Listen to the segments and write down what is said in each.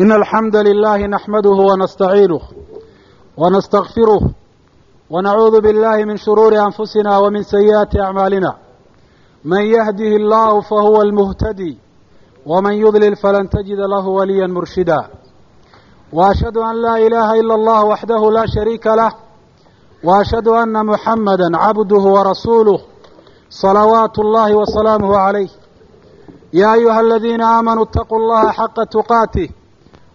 إن الحمد لله نحمده ونستعينه ونستغفره ونعوذ بالله من شرور أنفسنا ومن سيئات أعمالنا من يهده الله فهو المهتدي ومن يضلل فلن تجد له وليا مرشدا وأشهد أن لا إله إلا الله وحده لا شريك له وأشهد أن محمدا عبده ورسوله صلوات الله وسلامه عليه يا أيها الذين آمنوا اتقوا الله حق تقاته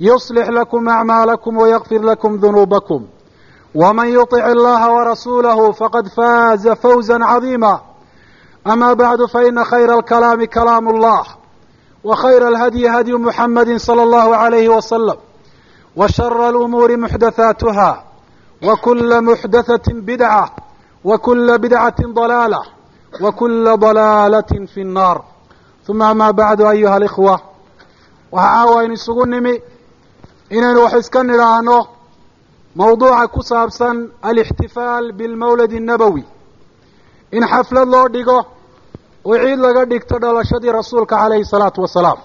يصلح لكم أعمالكم ويغفر لكم ذنوبكم ومن يطع الله ورسوله فقد فاز فوزا عظيما أما بعد فإن خير الكلام كلام الله وخير الهدي هدي محمد صلى الله عليه وسلم وشر الأمور محدثاتها وكل محدثة بدعة وكل بدعة ضلالة وكل ضلaalة في الناar ثuma ama bعdu أyuha الإkhوة waxa caawa aynu isugu nimi inaynu wax iska nidhaahno mawduuca ku saabsan alixtifaal bilmawlad annabowi in xaflad loo dhigo oo ciid laga dhigto dhalashadii rasuulka calayhi salaatu wasalaam.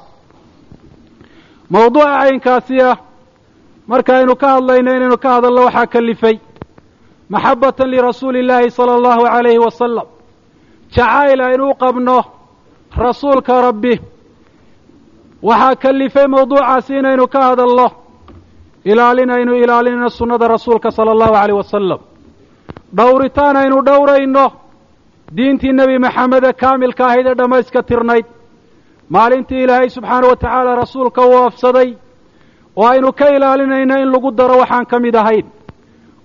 Mawduuca caynkaasi ah markaaynu ka hadlayno inaynu ka hadalno waxaa kallifay maxabatan lirasuuli illaahi sala allahu calayhi wasalam jacayl ah aynu u qabno rasuulka rabbi. Waxaa kalifay mawduucaasi inaynu ka hadalno ilaalinaynu ilaalinayno sunnada rasuulka sala allahu aleyh wasalam dhowritaan aynu dhowrayno. Diintii nebi maxamede kaamilka ahayd ee dhammayska tirnayd. Maalintii ilaahay subxaana wa tacaala rasuulka uu afsaday. Oo aynu ka ilaalinayno in lagu daro waxaan ka mid ahayn.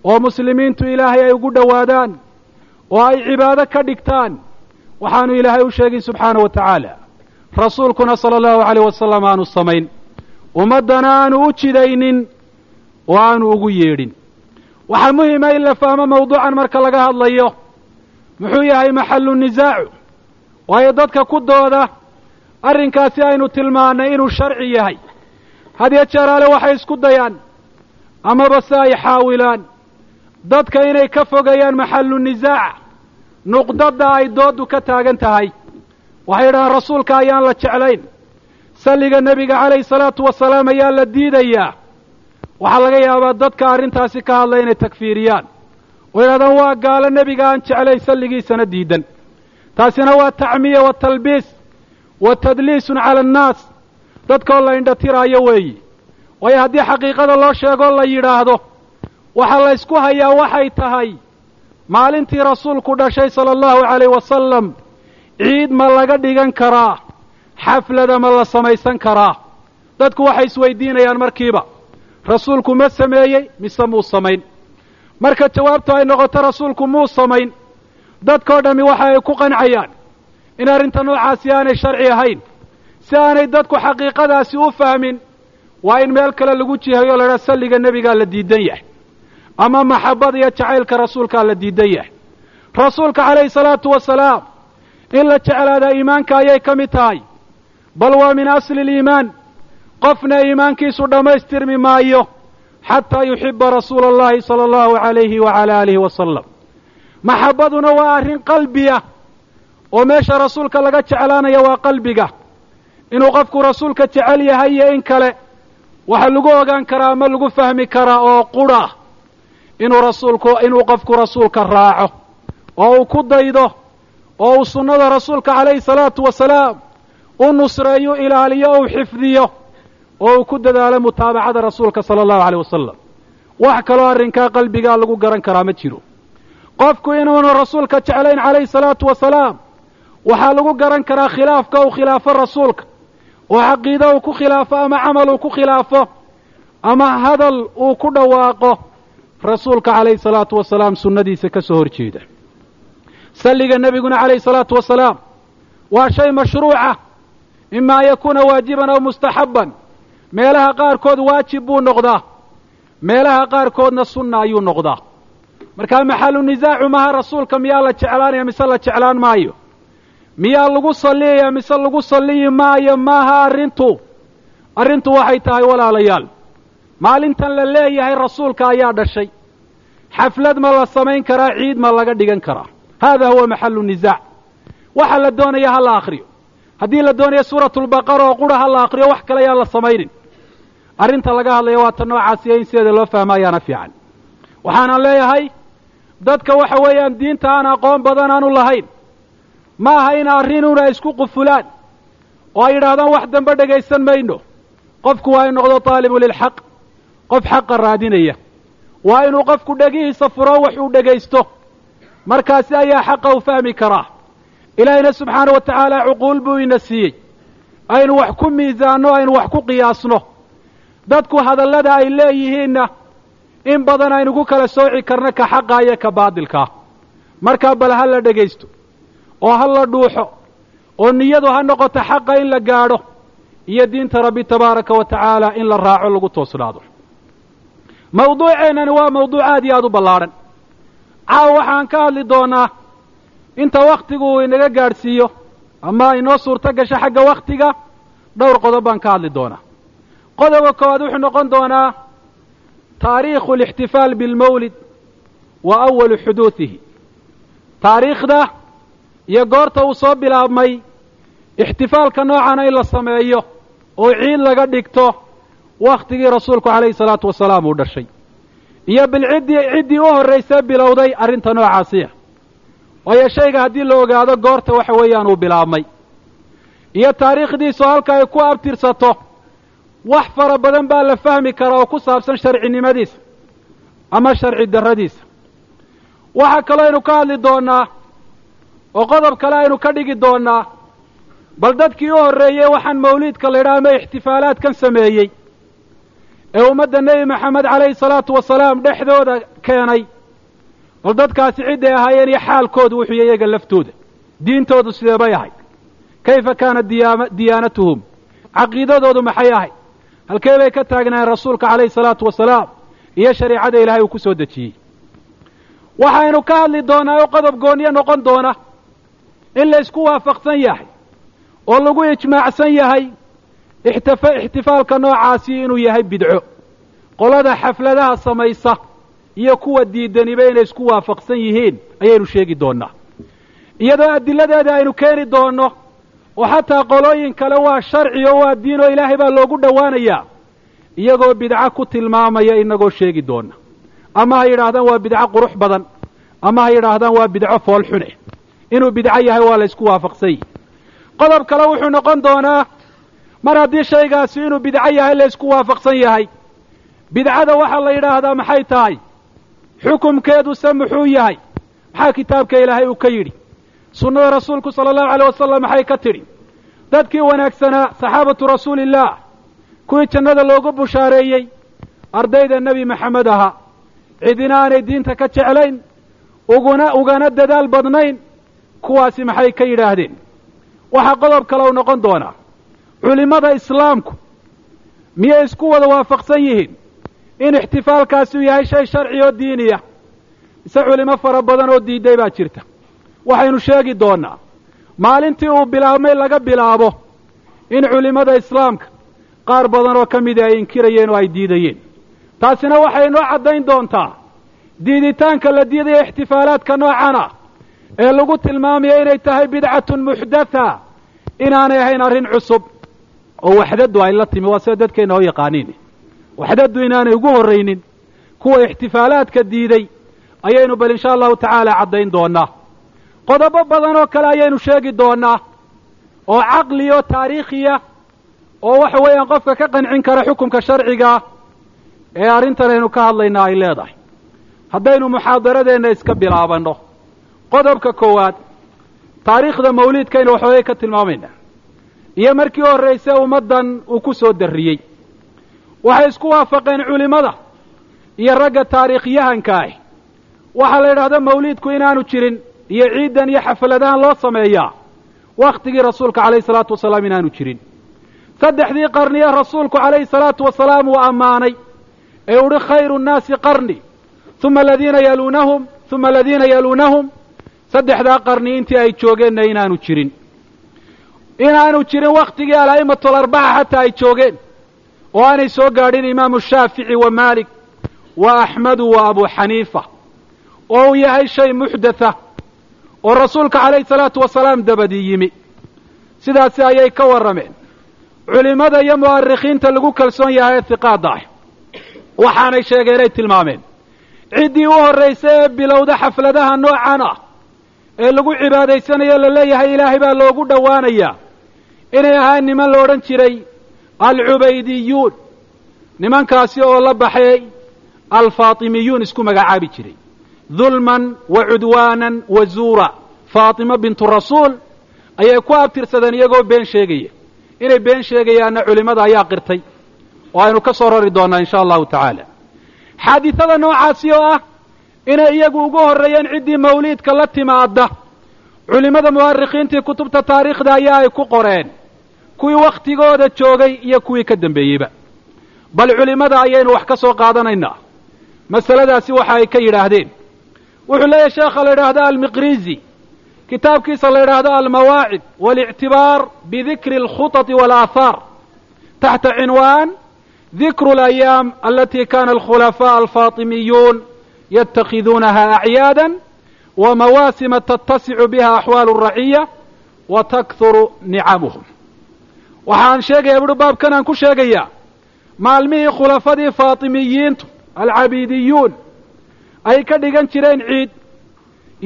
Oo muslimiintu ilaahay ay ugu dhowaadaan oo ay cibaado ka dhigtaan. Waxaanu ilaahay u sheegin subxaana wa tacaala rasuulkuna sala allahu aleyh wasalam aanu samayn. Ummaddana aanu u jidaynin oo aanu ugu yeedhin. Waxaa muhima in la fahmo mawduucan marka laga hadlayo. Muxuu yahay maxallu nisaacu waayo dadka ku dooda arrinkaasi aynu tilmaannay inuu sharci yahay. Hadyo jeeraale waxay isku dayaan amaba se ay xaawilaan. Dadka inay ka fogeeyaan maxallu nisaac nuqdadda ay dooddu ka taagan tahay. Waxay yidhahaan rasuulka ayaan la jeclayn. Salliga nebiga calayhi salaatu wasalaam ayaa la diidayaa waxaa laga yaabaa dadka arrintaasi ka hadlay inay takfiiriyaan. Oo yidhahdaan waa gaalo nebiga aan jeclayn salligiisana diidan. Taasina waa tacmiya wa talbiis wa tadliisun cala annaas. Dadkoo la indhatiraayo weeyi. Waayo haddii xaqiiqada loo sheegoo la yidhaahdo waxaa la ysku hayaa waxay tahay. Maalintii rasuulku dhashay sala allahu calayh wasalam ciid ma laga dhigan karaa xaflada ma la samaysan karaa. Dadku waxay isweydiinayaan markiiba rasuulku ma sameeyey mise muu samayn? Marka jawaabtu ay noqoto rasuulku muu samayn? Dadkoo dhammi waxa ay ku qancayaan. In arrinta noocaasi aanay sharci ahayn si aanay dadku xaqiiqadaasi u fahmin waa in meel kale lagu jihayo la idhaha salliga nebigaa la diidan yahay. Ama maxabada iyo jacaylka rasuulkaa la diidan yahay. Rasuulka calayhi salaatu wasalaam in la jeclaadaa iimaanka ayay ka mid tahay. Bal waa min asli liimaan qofna iimaankiisu dhammaystirmi maayo xataa yuxiba rasuula allahi sala allahu calayhi wacala aalihi wasalam maxabbaduna waa arrin qalbiya oo meesha rasuulka laga jeclaanaya waa qalbiga. Inuu qofku rasuulka jecel yahay iyo in kale waxaa lagu ogaan karaa ama lagu fahmi karaa oo qura. Inuu rasuulku inuu qofku rasuulka raaco oo uu ku daydo oo uu sunnada rasuulka calayhi salaatu wasalaam u nusreeyo ilaaliyo uu xifdiyo oo uu ku dadaalo mutaabacada rasuulka sala allahu aleyh wasalam wax kaloo arrinkaa qalbigaa lagu garan karaa ma jiro. Qofku inuunu rasuulka jeclayn calayhi salaatu wasalaam waxaa lagu garan karaa khilaafka uu khilaafo rasuulka oo caqiide uu ku khilaafo ama camal uu ku khilaafo ama hadal uu ku dhawaaqo rasuulka calayhi salaatu wasalaam sunnadiisa ka soo hor jeeda salliga nebiguna calayhi salaatu wasalaam waa shay mashruuca ima an yakuuna waajiban aw mustaxabban meelaha qaarkood waajib buu noqdaa. Meelaha qaarkoodna sunna ayuu noqdaa. Markaa maxalu nisaacu maha rasuulka miyaa la jeclaanaya mise la jeclaan maayo? Miyaa lagu salliyaya mise lagu salliyi maayo? Maaha arrintu. Arrintu waxay tahay walaalayaal. Maalintan la leeyahay rasuulka ayaa dhashay. Xaflad ma la samayn karaa ciid ma laga dhigan karaa. Hada huwa maxalu nisaac waxa la doonaya ha la akhriyo. Haddii la doonayo suuratulbaqara oo qura ha la akhriyo wax kale yaan la samaynin arrinta laga hadlaya waa ta noocaasiyo in sideeda loo fahma ayaana fiican. Waxaanan leeyahay dadka waxa weeyaan diinta aan aqoon badan aanu lahayn. Ma aha in arrinuna isku qufulaan oo ay yidhaahdaan wax dambe dhegaysan mayno. Qofku waa in noqdo taalibu lilxaq. Qof xaqa raadinaya. Waa inuu qofku dhegihiisa furo wax uu dhegaysto. Markaasi ayaa xaqa u fahmi karaa. Ilaahayna subxaana wa tacaala cuquul buu ina siiyey aynu wax ku miisaanno aynu wax ku qiyaasno dadku hadallada ay leeyihiinna in badan aynu ku kala sooci karno ka xaqa iyo ka baadilkaa markaa bal ha la dhegaysto oo ha la dhuuxo oo niyadu ha noqoto xaqa in la gaadho iyo diinta rabbi tabaaraka wa tacaala in la raaco lagu toosnaado. Mawduuceennani waa mawduuc aad iyo aad u ballaadhan caawa waxaan ka hadli doonaa inta wakhtigu uu inaga gaadhsiiyo ama inoo suurto gasho xagga wakhtiga dhowr qodob baan ka hadli doonaa qodobka koowaad wuxuu noqon doonaa taariikhu alixtifaal bilmawlid wa awalu xuduudihi taariikhda iyo goorta uu soo bilaabmay ixtifaalka noocana in la sameeyo oo ciid laga dhigto wakhtigii rasuulku calayhi salaatu wasalaam uu dhashay. Iyo bilciddii ciddii u horraysee bilowday arrinta noocaasiya. Waayo shayga haddii la ogaado goorta waxa weeyaan uu bilaabmay. Iyo taariikhdiisu halka ay ku abtirsato wax fara badan baa la fahmi karaa oo ku saabsan sharcinimadiisa ama sharci darradiisa. Waxaa kaloo aynu ka hadli doonaa oo qodob kale aynu ka dhigi doonaa bal dadkii u horreeyey waxaan mawliidka la yidhaha ama ixtifaalaadkan sameeyey ee ummadda nebi maxamed calayhi salaatu wasalaam dhexdooda keenay bal dadkaasi cidday ahaayeen iyo xaalkoodu wuxuu iyaga laftooda. Diintoodu sidee bay ahayd? Kayfa kaanat diyaanatuhum? Caqiidadoodu maxay ahayd halkee bay ka taagnaayeen rasuulka calayhi salaatu wasalaam iyo shariicada ilaahay uu ku soo dejiyey. Waxaynu ka hadli doonaa oo qodob gooniyo noqon doona in la isku waafaqsan yahay oo lagu ijmaacsan yahay ixtifa ixtifaalka noocaasi inuu yahay bidco. Qolada xafladaha samaysa iyo kuwa diidaniba inay isku waafaqsan yihiin ayaynu sheegi doonaa. Iyadoo adiladeeda aynu keeni doonno oo xataa qolooyin kale waa sharci oo waa diin oo ilaahay baa loogu dhowaanayaa iyagoo bidco ku tilmaamaya inagoo sheegi doona. Ama ha yidhaahdaan waa bidco qurux badan. Ama ha yidhaahdaan waa bidco fool xune. Inuu bidco yahay waa la ysku waafaqsan yihi qodob kale wuxuu noqon doonaa mar haddii shaygaasi inuu bidco yahay la ysku waafaqsan yahay. Bidcada waxaa la yidhaahdaa maxay tahay? Xukumkeeduse muxuu yahay? Maxaa kitaabka ilaahay uu ka yidhi sunnada rasuulku sala allahu aleyh wasalam maxay ka tidhi dadkii wanaagsanaa saxaabatu rasuulillaah kuwii jannada loogu bushaareeyey ardayda nebi maxamed ahaa cidina aanay diinta ka jeclayn uguna ugana dadaal badnayn kuwaasi maxay ka yidhaahdeen? Waxaa qodob kale u noqon doonaa. Culimmada islaamku miyay isku wada waafaqsan yihiin in ixtifaalkaasi uu yahay shay sharci oo diiniya? Mise culimo fara badan oo diiday baa jirta waxaynu sheegi doonaa maalintii uu bilaabmay laga bilaabo in culimmada islaamka qaar badan oo ka mida ay inkirayeen oo ay diidayeen. Taasina waxay noo caddayn doontaa diiditaanka la diidaya ixtifaalaadka noocan ah ee lagu tilmaamaya inay tahay bidcatun muxdatha inaanay ahayn arrin cusub oo waxdaddu ay la timi waa sida dadkeenna oo yaqaaniin. Waxdaddu inaanay ugu horraynin kuwa ixtifaalaadka diiday ayaynu bal insha allahu tacaala caddayn doonaa qodobo badan oo kale ayaynu sheegi doonaa oo caqli oo taariikhiya oo waxa weeyaan qofka ka qancin kara xukunka sharcigaa ee arrintan aynu ka hadlaynaa ay leedahay. Haddaynu muxaadaradeenna iska bilaabanno. Qodobka koowaad taariikhda mawliidkaynu waxoogay ka tilmaamaynaa. Iyo markii horrayse ummaddan uu ku soo darriyey. Waxay isku waafaqeen culimmada iyo ragga taariikhyahanka ah. Waxaa la yidhahda mawliidku inaanu jirin iyo ciiddan iyo xafladahan loo sameeyaa. Wakhtigii rasuulka calayhi salaatu wasalaam inaanu jirin. Saddexdii qarniye rasuulku calayhi salaatu wasalaam uu ammaanay. Ee uhi khayru nnaasi qarni uma aladiina yaluunahum uma aladiina yaluunahum. Saddexdaa qarni intii ay joogeenna inaanu jirin. Inaanu jirin wakhtigii ala'imatu alarbaca xataa ay joogeen. Oo aanay soo gaadhin imaamu shaafici wa maalik wa axmedu wa abu xaniifa. Oo uu yahay shay muxdatha oo rasuulka calayhi salaatu wasalaam dabadii yimi. Sidaasi ayay ka warrameen. Culimmada iyo mu'arikhiinta lagu kalsoon yahay ee hiqaadda ah. Waxaanay sheegeenay tilmaameen. Ciddii u horraysay ee bilowda xafladaha noocan ah ee lagu cibaadaysanayo la leeyahay ilaahay baa loogu dhowaanayaa inay ahaan niman la odhan jiray alcubaydiyuun. Nimankaasi oo la baxay alfaatimiyuun isku magacaabi jiray dulman wa cudwaanan wa zuura faatima bintu rasuul ayay ku abtirsadeen iyagoo been sheegaya inay been sheegayaanna culimmada ayaa qirtay oo aynu ka soo rari doonnaa insha allahu tacaala xaadisada noocaasi oo ah inay iyagu ugu horreeyeen ciddii mawliidka la timaada culimmada mu'arikhiintii kutubta taariikhda ayaa ay ku qoreen kuwii wakhtigooda joogay iyo kuwii ka dambeeyeyba bal culimmada ayaynu wax ka soo qaadanaynaa masaladaasi waxa ay ka yidhaahdeen wuxuu leeyahay sheekha la yidhaahdo almiqrizi. Kitaabkiisa la yidhaahdo almawaacid walictibaar bidikri alkhutati walaathaar taxta cinwaan dikru alayaam alati kana alkhulafaa alfaatimiyuun yatakiduunaha acyaada wamawaasima tattasicu biha axwaalu raciya wa takhuru nicamuhum. Waxaan sheegaya buhi baabkan aan ku sheegayaa maalmihii khulafadii faatimiyiintu alcabiidiyuun ay ka dhigan jireen ciid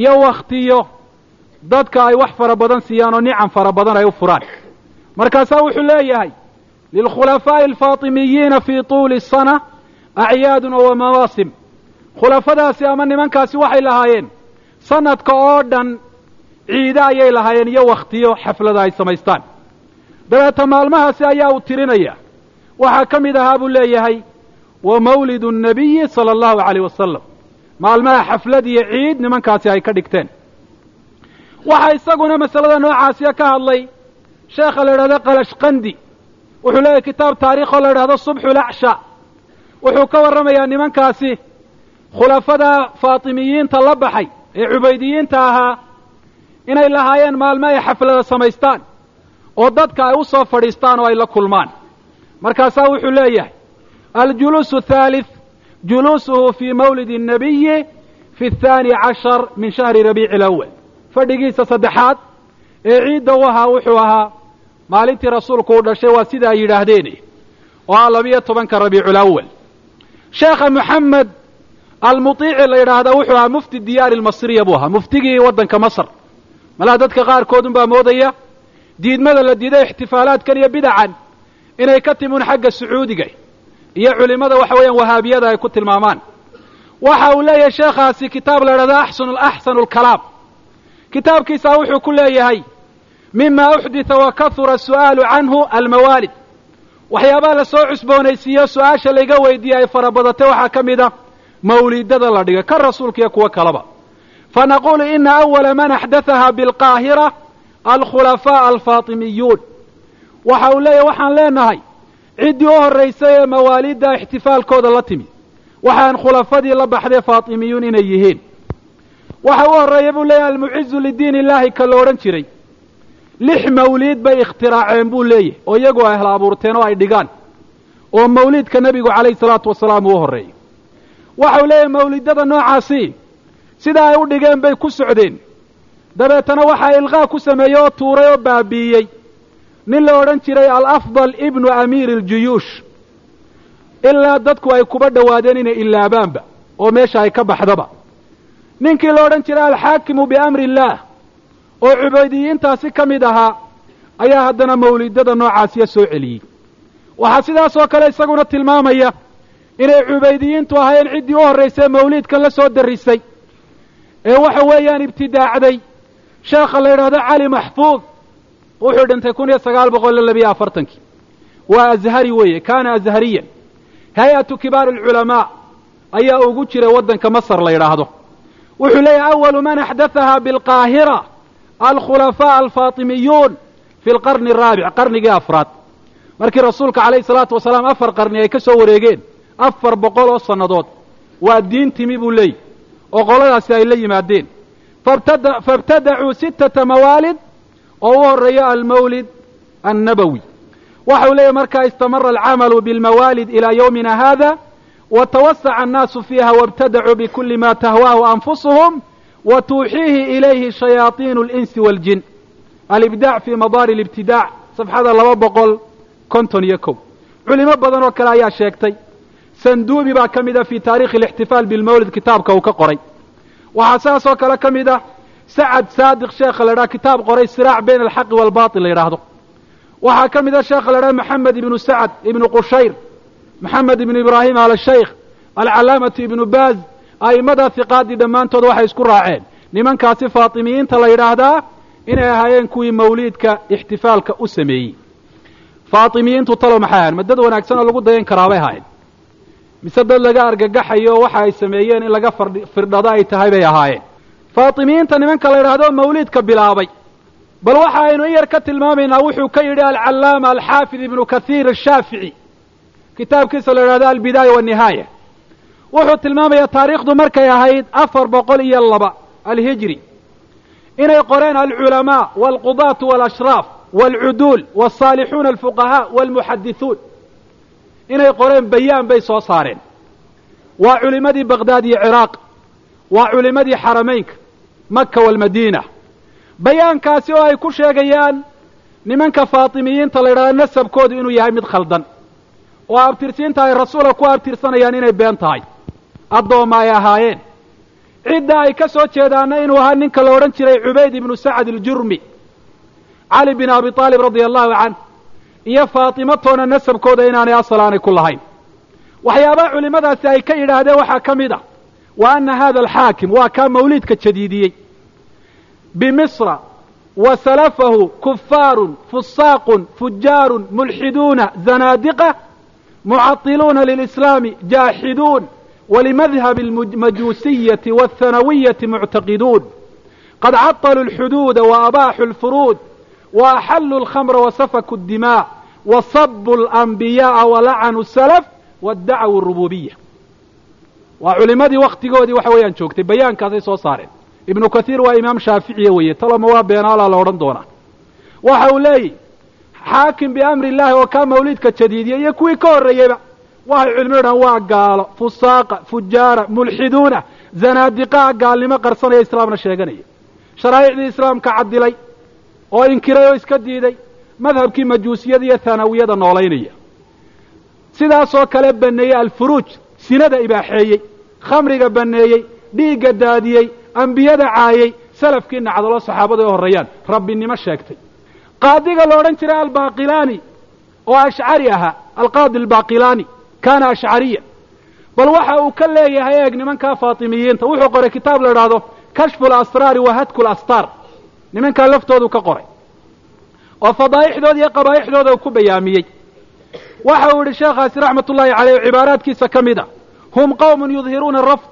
iyo wakhtiyo dadka ay wax fara badan siiyaan oo nicam fara badan ay u furaan. Markaasaa wuxuu leeyahay lilkhulafaa'i alfaatimiyiina fii tuuli sana acyaadun wa mawaasim. Khulafadaasi ama nimankaasi waxay lahaayeen sanadka oo dhan ciide ayay lahaayeen iyo wakhtiyo xaflada ay samaystaan. Dabeeta maalmahaasi ayaa uu tirinaya. Waxaa ka mid ahaa buu leeyahay wa mawlidu nnabiyi sala allahu calayh wasalam maalmaha xaflad iyo ciid nimankaasi ay ka dhigteen. Waxaa isaguna masalada noocaasiya ka hadlay. Sheekha la yidhahdo qalashqandi. Wuxuu leeyahay kitaab taariikh oo la yidhahdo subxulacsha wuxuu ka warramayaa nimankaasi khulafada faatimiyiinta la baxay ee cubaydiyiinta ahaa inay lahaayeen maalmo ay xaflada samaystaan oo dadka ay u soo fadhiistaan oo ay la kulmaan. Markaasaa wuxuu leeyahay aljuluusu thalith juluusuhu fii mawlidi الnabiyi fi الthaani cashar min shahri rabiici اlawal fadhigiisa saddexaad ee ciidda u ahaa wuxuu ahaa maalintii rasuulku uu dhashay waa sida ay yidhaahdeen oo ah labiyo tobanka rabiiculawal sheekha moxamed almuطiici la yidhaahda wuxuu ahaa mufti diyaari lmasriya buu ahaa muftigii waddanka masr malaha dadka qaarkoodun baa moodaya diidmada la diiday ixtifaalaadkan iyo bidacan inay ka timun xagga sacuudiga iyo culimmada waxa weeyaan wahaabiyada ay ku tilmaamaan. Waxa uu leeyahay sheekhaasi kitaab la yidhahdo axsan axsanu lkalaam kitaabkiisaa wuxuu ku leeyahay mima uxdita wa kahura su'aalu canhu almawaalid. Waxyaabaha la soo cusboonaysiiyo su'aasha layga weydiiye ay fara badatay waxaa ka mid a mawlidada la dhigay ka rasuulka iyo kuwo kaleba. Fanaqulu ina awala man axdathaha bilqaahira alkhulafaaء alfaatimiyuun waxa uu leeyahy waxaan leenahay ciddii u horraysay ee mawaalidda ixtifaalkooda la timi. Waxaan khulafadii la baxday faatimiyuun inay yihiin. Waxa u horreeya buu leeyahy almucizu lidiin illahi ka la odhan jiray. Lix mawliid bay ikhtiraaceen buu leeyahy oo iyagu ay hla abuurteen oo ay dhigaan oo mawliidka nebigu calayhi salaatu wasalaam uu horreeyey waxau leeyahay mawlidada noocaasi sida ay u dhigeen bay ku socdeen. Dabeetana waxaa ilqaa ku sameeyey oo tuuray oo baabi'iyey nin la odhan jiray alafdal ibnu amiiri aljuyuush. Ilaa dadku ay kuba dhowaadeen inay ilaabaanba oo meesha ay ka baxdaba. Ninkii la odhan jiray alxaakimu biamri illaah oo cubaydiyiintaasi ka mid ahaa ayaa haddana mawlidada noocaasiya soo celiyey. Waxaa sidaas oo kale isaguna tilmaamaya inay cubaydiyiintu ahaayeen ciddii u horraysay mawliidkan la soo darrisay. Ee waxa weeyaan ibtidaacday sheekha la yidhaahdo cali maxfuud wuxuu dhintay kun iyo sagaal boqol iyo labiyo afartankii waa azhari weeye kaana azhariyan. Hay'atu kibaar alculamaa ayaa ugu jiray waddanka masar la yidhaahdo. Wuxuu leeyahay awalu man axdathaha bilqaahira alkhulafaaء alfaatimiyuun fi lqarni araabic qarnigii afraad. Markii rasuulka calayhi salaatu wasalaam afar qarni ay ka soo wareegeen afar boqol oo sannadood waa diin timi buu leeyahy oo qoladaasi ay la yimaadeen. Fabtada faibtadacuu sittata mawaalid oo u horreeya almawlid annabowi waxa uu leeyahy markaa istamara alcamalu bilmawaalid ilaa yowmina hada wa tawasaca annaasu fiiha waibtadacuu bikuli ma tahwaahu anfusuhum wa tuuxiihi ilayhi shayaaiinu alinsi waaljin alibdaac fii madaari alibtidaac safxada laba boqol konton iyo kow. Culimo badan oo kale ayaa sheegtay sanduubi baa ka mid a fii taarikhi alixtifaal bilmawlid kitaabka uu ka qoray. Waxaa sidaas oo kale ka mid ah sacad saadiq sheekha la idhaha kitaab qoray siraac bayna alxaqi waalbatil la yidhaahdo waxaa ka mid ah sheekha la idhaha maxamed ibnu sacad ibnu qushayr maxamed ibnu ibraahim al shaykh alcalaamatu ibnu baaz a'immada hiqaadii dhammaantood waxay isku raaceen nimankaasi faatimiyiinta la yidhaahdaa inay ahaayeen kuwii mawliidka ixtifaalka u sameeyey faatimiyiintu talow maxay ahayen ma dad wanaagsan oo lagu dayan karaabay ahaayeen mise dad laga argagaxayo waxa ay sameeyeen in laga firdhado ay tahay bay ahaayeen faatimiyiinta nimanka la yidhaahdo mawliidka bilaabay. Bal waxa aynu in yar ka tilmaamaynaa wuxuu ka yidhi alcallaama alxaafid ibnu kathiir ashaafici kitaabkiisa la yidhahdo albidaaya waannihaaya wuxuu tilmaamayaa taariikhdu markay ahayd afar boqol iyo laba alhijri. Inay qoreen alculamaa waalqudaatu waalashraaf waalcuduul waalsaalixuuna alfuqahaa waalmuxadithuun inay qoreen bayaan bay soo saareen. Waa culimadii baqdaad iyo ciraaq. Waa culimadii xarameynka maka waalmadiina bayaankaasi oo ay ku sheegayaan nimanka faatimiyiinta la yidhahdo nasabkoodu inuu yahay mid khaldan. Oo abtirsiinta ay rasuula ku abtirsanayaan inay been tahay. Addooma ay ahaayeen. Cidda ay ka soo jeedaana inuu ahaa ninka la odhan jiray cubayd ibnu sacad aljurmi. Cali bin abi aalib radia allahu canh iyo faatimatoona nasabkooda inaanay asal aanay ku lahayn. Waxyaabaha culimmadaasi ay ka yidhaahdeen waxaa ka mid ah wa ana hada alxaakim waa kaa mawliidka jadiidiyey bimisra wa salafahu kufaarun fusaaqun fujaarun mulxiduuna zanaadiqa mucadiluuna lilislaami jaaxiduun walimadhabi almajuusiyati waalhanawiyati muctaqiduun qad caطaluu alxuduuda waabaaxuu alfuruud waaxaluu alkhamra wasafaku اddimaa wasabu alanbiyaءa walacanuu الsalaf waاdacwu اrububiya waa culimadii waktigoodii waxa weeyaan joogtay bayaankaasay soo saareen ibnu kathiir waa imaam shaaficiya weeye taloma waa beenaalaa la odhan doonaa. Waxa uu leeyihi xaakim biamri illahi oo kaa mawliidka jadiidiya iyo kuwii ka horreeyeyba waxay culimadu dhahan waa gaalo fusaaqa fujaara mulxiduuna zanaadiqaa gaalnimo qarsanaya islaamna sheeganaya sharaa'icdii islaamka cadilay oo inkiray oo iska diiday madhabkii majuusiyada iyo thanawiyada noolaynaya. Sidaasoo kale baneeyey alfuruuj sinada ibaaxeeyey khamriga baneeyey dhiigga daadiyey ambiyada caayey salafkii nacdalo saxaabada ay horreeyaan. Rabbinimo sheegtay. Qaadiga la odhan jiray albaaqilaani oo ashcari ahaa alqaadi albaaqilaani kaana ashcariya bal waxa uu ka leeyahay eeg nimankaa faatimiyiinta wuxuu qoray kitaab la idhaahdo kashfu lasraari wa hadku lastaar nimankaa laftoodu ka qoray. Oo fadaa'ixdooda iyo qabaa'ixdooda ku bayaamiyey. Waxa uu yihi sheekhaasi raxmat ullahi caleyh cibaaraadkiisa ka mid a hum qowmun yudhiruuna rafd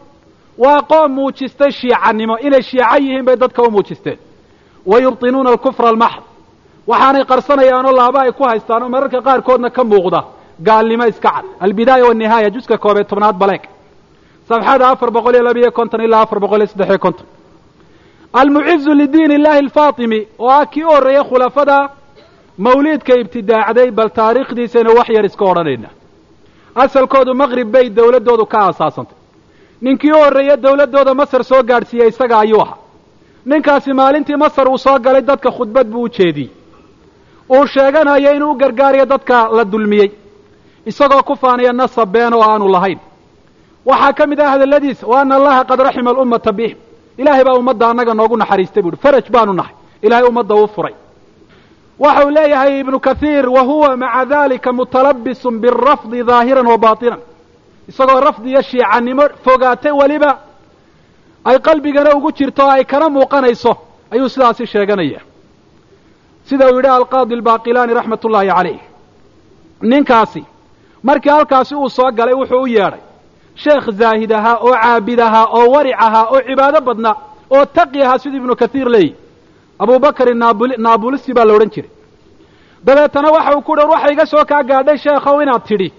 waa qoom muujistay shiicanimo inay shiico yihiin bay dadka u muujisteen. Wa yubtinuuna alkufra almaxd waxaanay qarsanayaanoo laaba ay ku haystaan oo mararka qaarkoodna ka muuqda. Gaalnimo iska cad. Albidaaya wanihaaya juska koobeed tobnaad baleeg. Safxada afar boqol iyo labiyo konton ilaa afar boqol iyo saddexiyo konton. Almucizu lidiin illahi alfaatimi oo ah kii u horreeyey khulafada mawliidka ibtidaacday bal taariikhdiisaynu wax yar iska odhanayna asalkoodu maqrib bay dawladdoodu ka aasaasantay ninkii u horreeye dawladdooda masar soo gaadhsiiyey isaga ayuu ahaa. Ninkaasi maalintii masar uu soo galay dadka khudbad buu u jeediyey. Uu sheeganayo inuu u gargaarayo dadka la dulmiyey isagoo ku faanaya nasab been oo aanu lahayn. Waxaa ka mid ah hadalladiisa wa ana allaha qad raxima alummata bihim ilaahay baa ummadda annaga noogu naxariistay buuhi faraj baanu nahay. Ilaahay ummadda uu furay. Waxa uu leeyahay ibnu kathiir wa huwa maca dalika mutalabisun birafdi daahiran wa baatinan isagoo rafdi iyo shiicanimo fogaatay weliba ay qalbigana ugu jirto oo ay kana muuqanayso ayuu sidaasi sheeganaya. Sida uu yidhi alqaadi albaaqilaani raxmat ullaahi calayh. Ninkaasi markii halkaasi uu soo galay wuxuu u yeedhay sheekh zaahid ahaa oo caabid ahaa oo waric ahaa oo cibaado badnaa oo taqi ahaa siduu ibnu kathiir leeyihi abubakrin naabul naabulisi baa la odhan jiray. Dabeetana waxa uu ku dhi waxa iga soo kaa gaadhay sheekhow inaad tidhi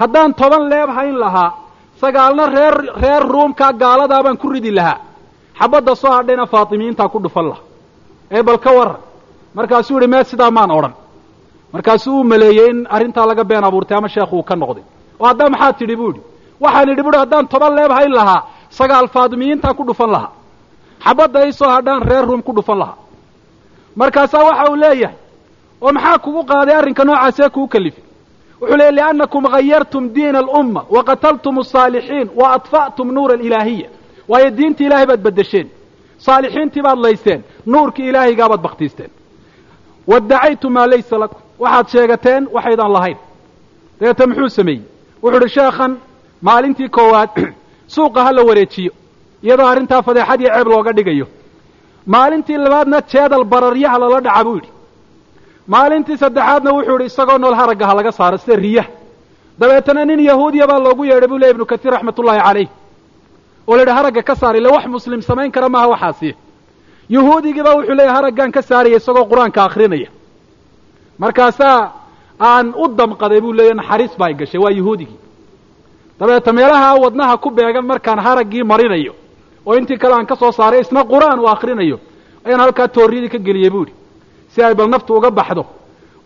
haddaan toban leeb hayn lahaa sagaalna reer reer ruumka gaaladaa baan ku ridi lahaa. Xabadda soo hadhayna faatimiyiintaa ku dhufan laha ee bal ka warran. Markaasuu yihi mee sidaa maan odhan. Markaasuu u maleeyey in arrintaa laga been abuurtay ama sheekhu uu ka noqday. Oo haddaa maxaad tidhi? bu idhi waxaan idhi buhi haddaan toban leeb hayn lahaa sagaal faatimiyiintaa ku dhufan lahaa. Xabadda ay soo hadhaan reer ruum ku dhufan lahaa. Markaasaa waxa uu leeyahay oo maxaa kugu qaaday arrinka noocaasee kuu kalifay wuxuu leeyay liannakum hayartum diina alumma wa qataltum asaalixiin wa adfa'tum nuura alilaahiya waayo diintii ilaahay baad beddesheen saalixiintii baad laysteen nuurkii ilaahaygaa baktiisteen waddacaytum maa laysa lakum. Waxaad sheegateen waxaydaan lahayn. Dabeete muxuu sameeyey? Wuxuu uhi sheekhan maalintii koowaad suuqa ha la wareejiyo iyadoo arrintaa fadeexad iyo ceeb looga dhigayo. Maalintii labaadna jeedal bararyaha lala dhaca buu yidhi maalintii saddexaadna wuxuu idhi isagoo nool haragga ha laga saaro sida riyaha. Dabeetana nin yahuudiya baa loogu yeedhay buu ley ibnu kasiir raxmat ullaahi calayh. Oo la yidhi haragga ka saar ile wax muslim samayn kara maaha waxaasi. Yahuudigiibaa wuxuu leeyahy haraggaan ka saaraya isagoo qur'aanka akrinaya markaasaa aan u damqaday buu leeya naxariis baa ay gashay waa yahuudigii. Dabeeta meelaha wadnaha ku beegan markaan haraggii marinayo oo intii kale aan ka soo saaray isna qur'aan uu akrinayo ayaan halkaa tooriyadii ka geliyey bu idhi si ay bal naftu uga baxdo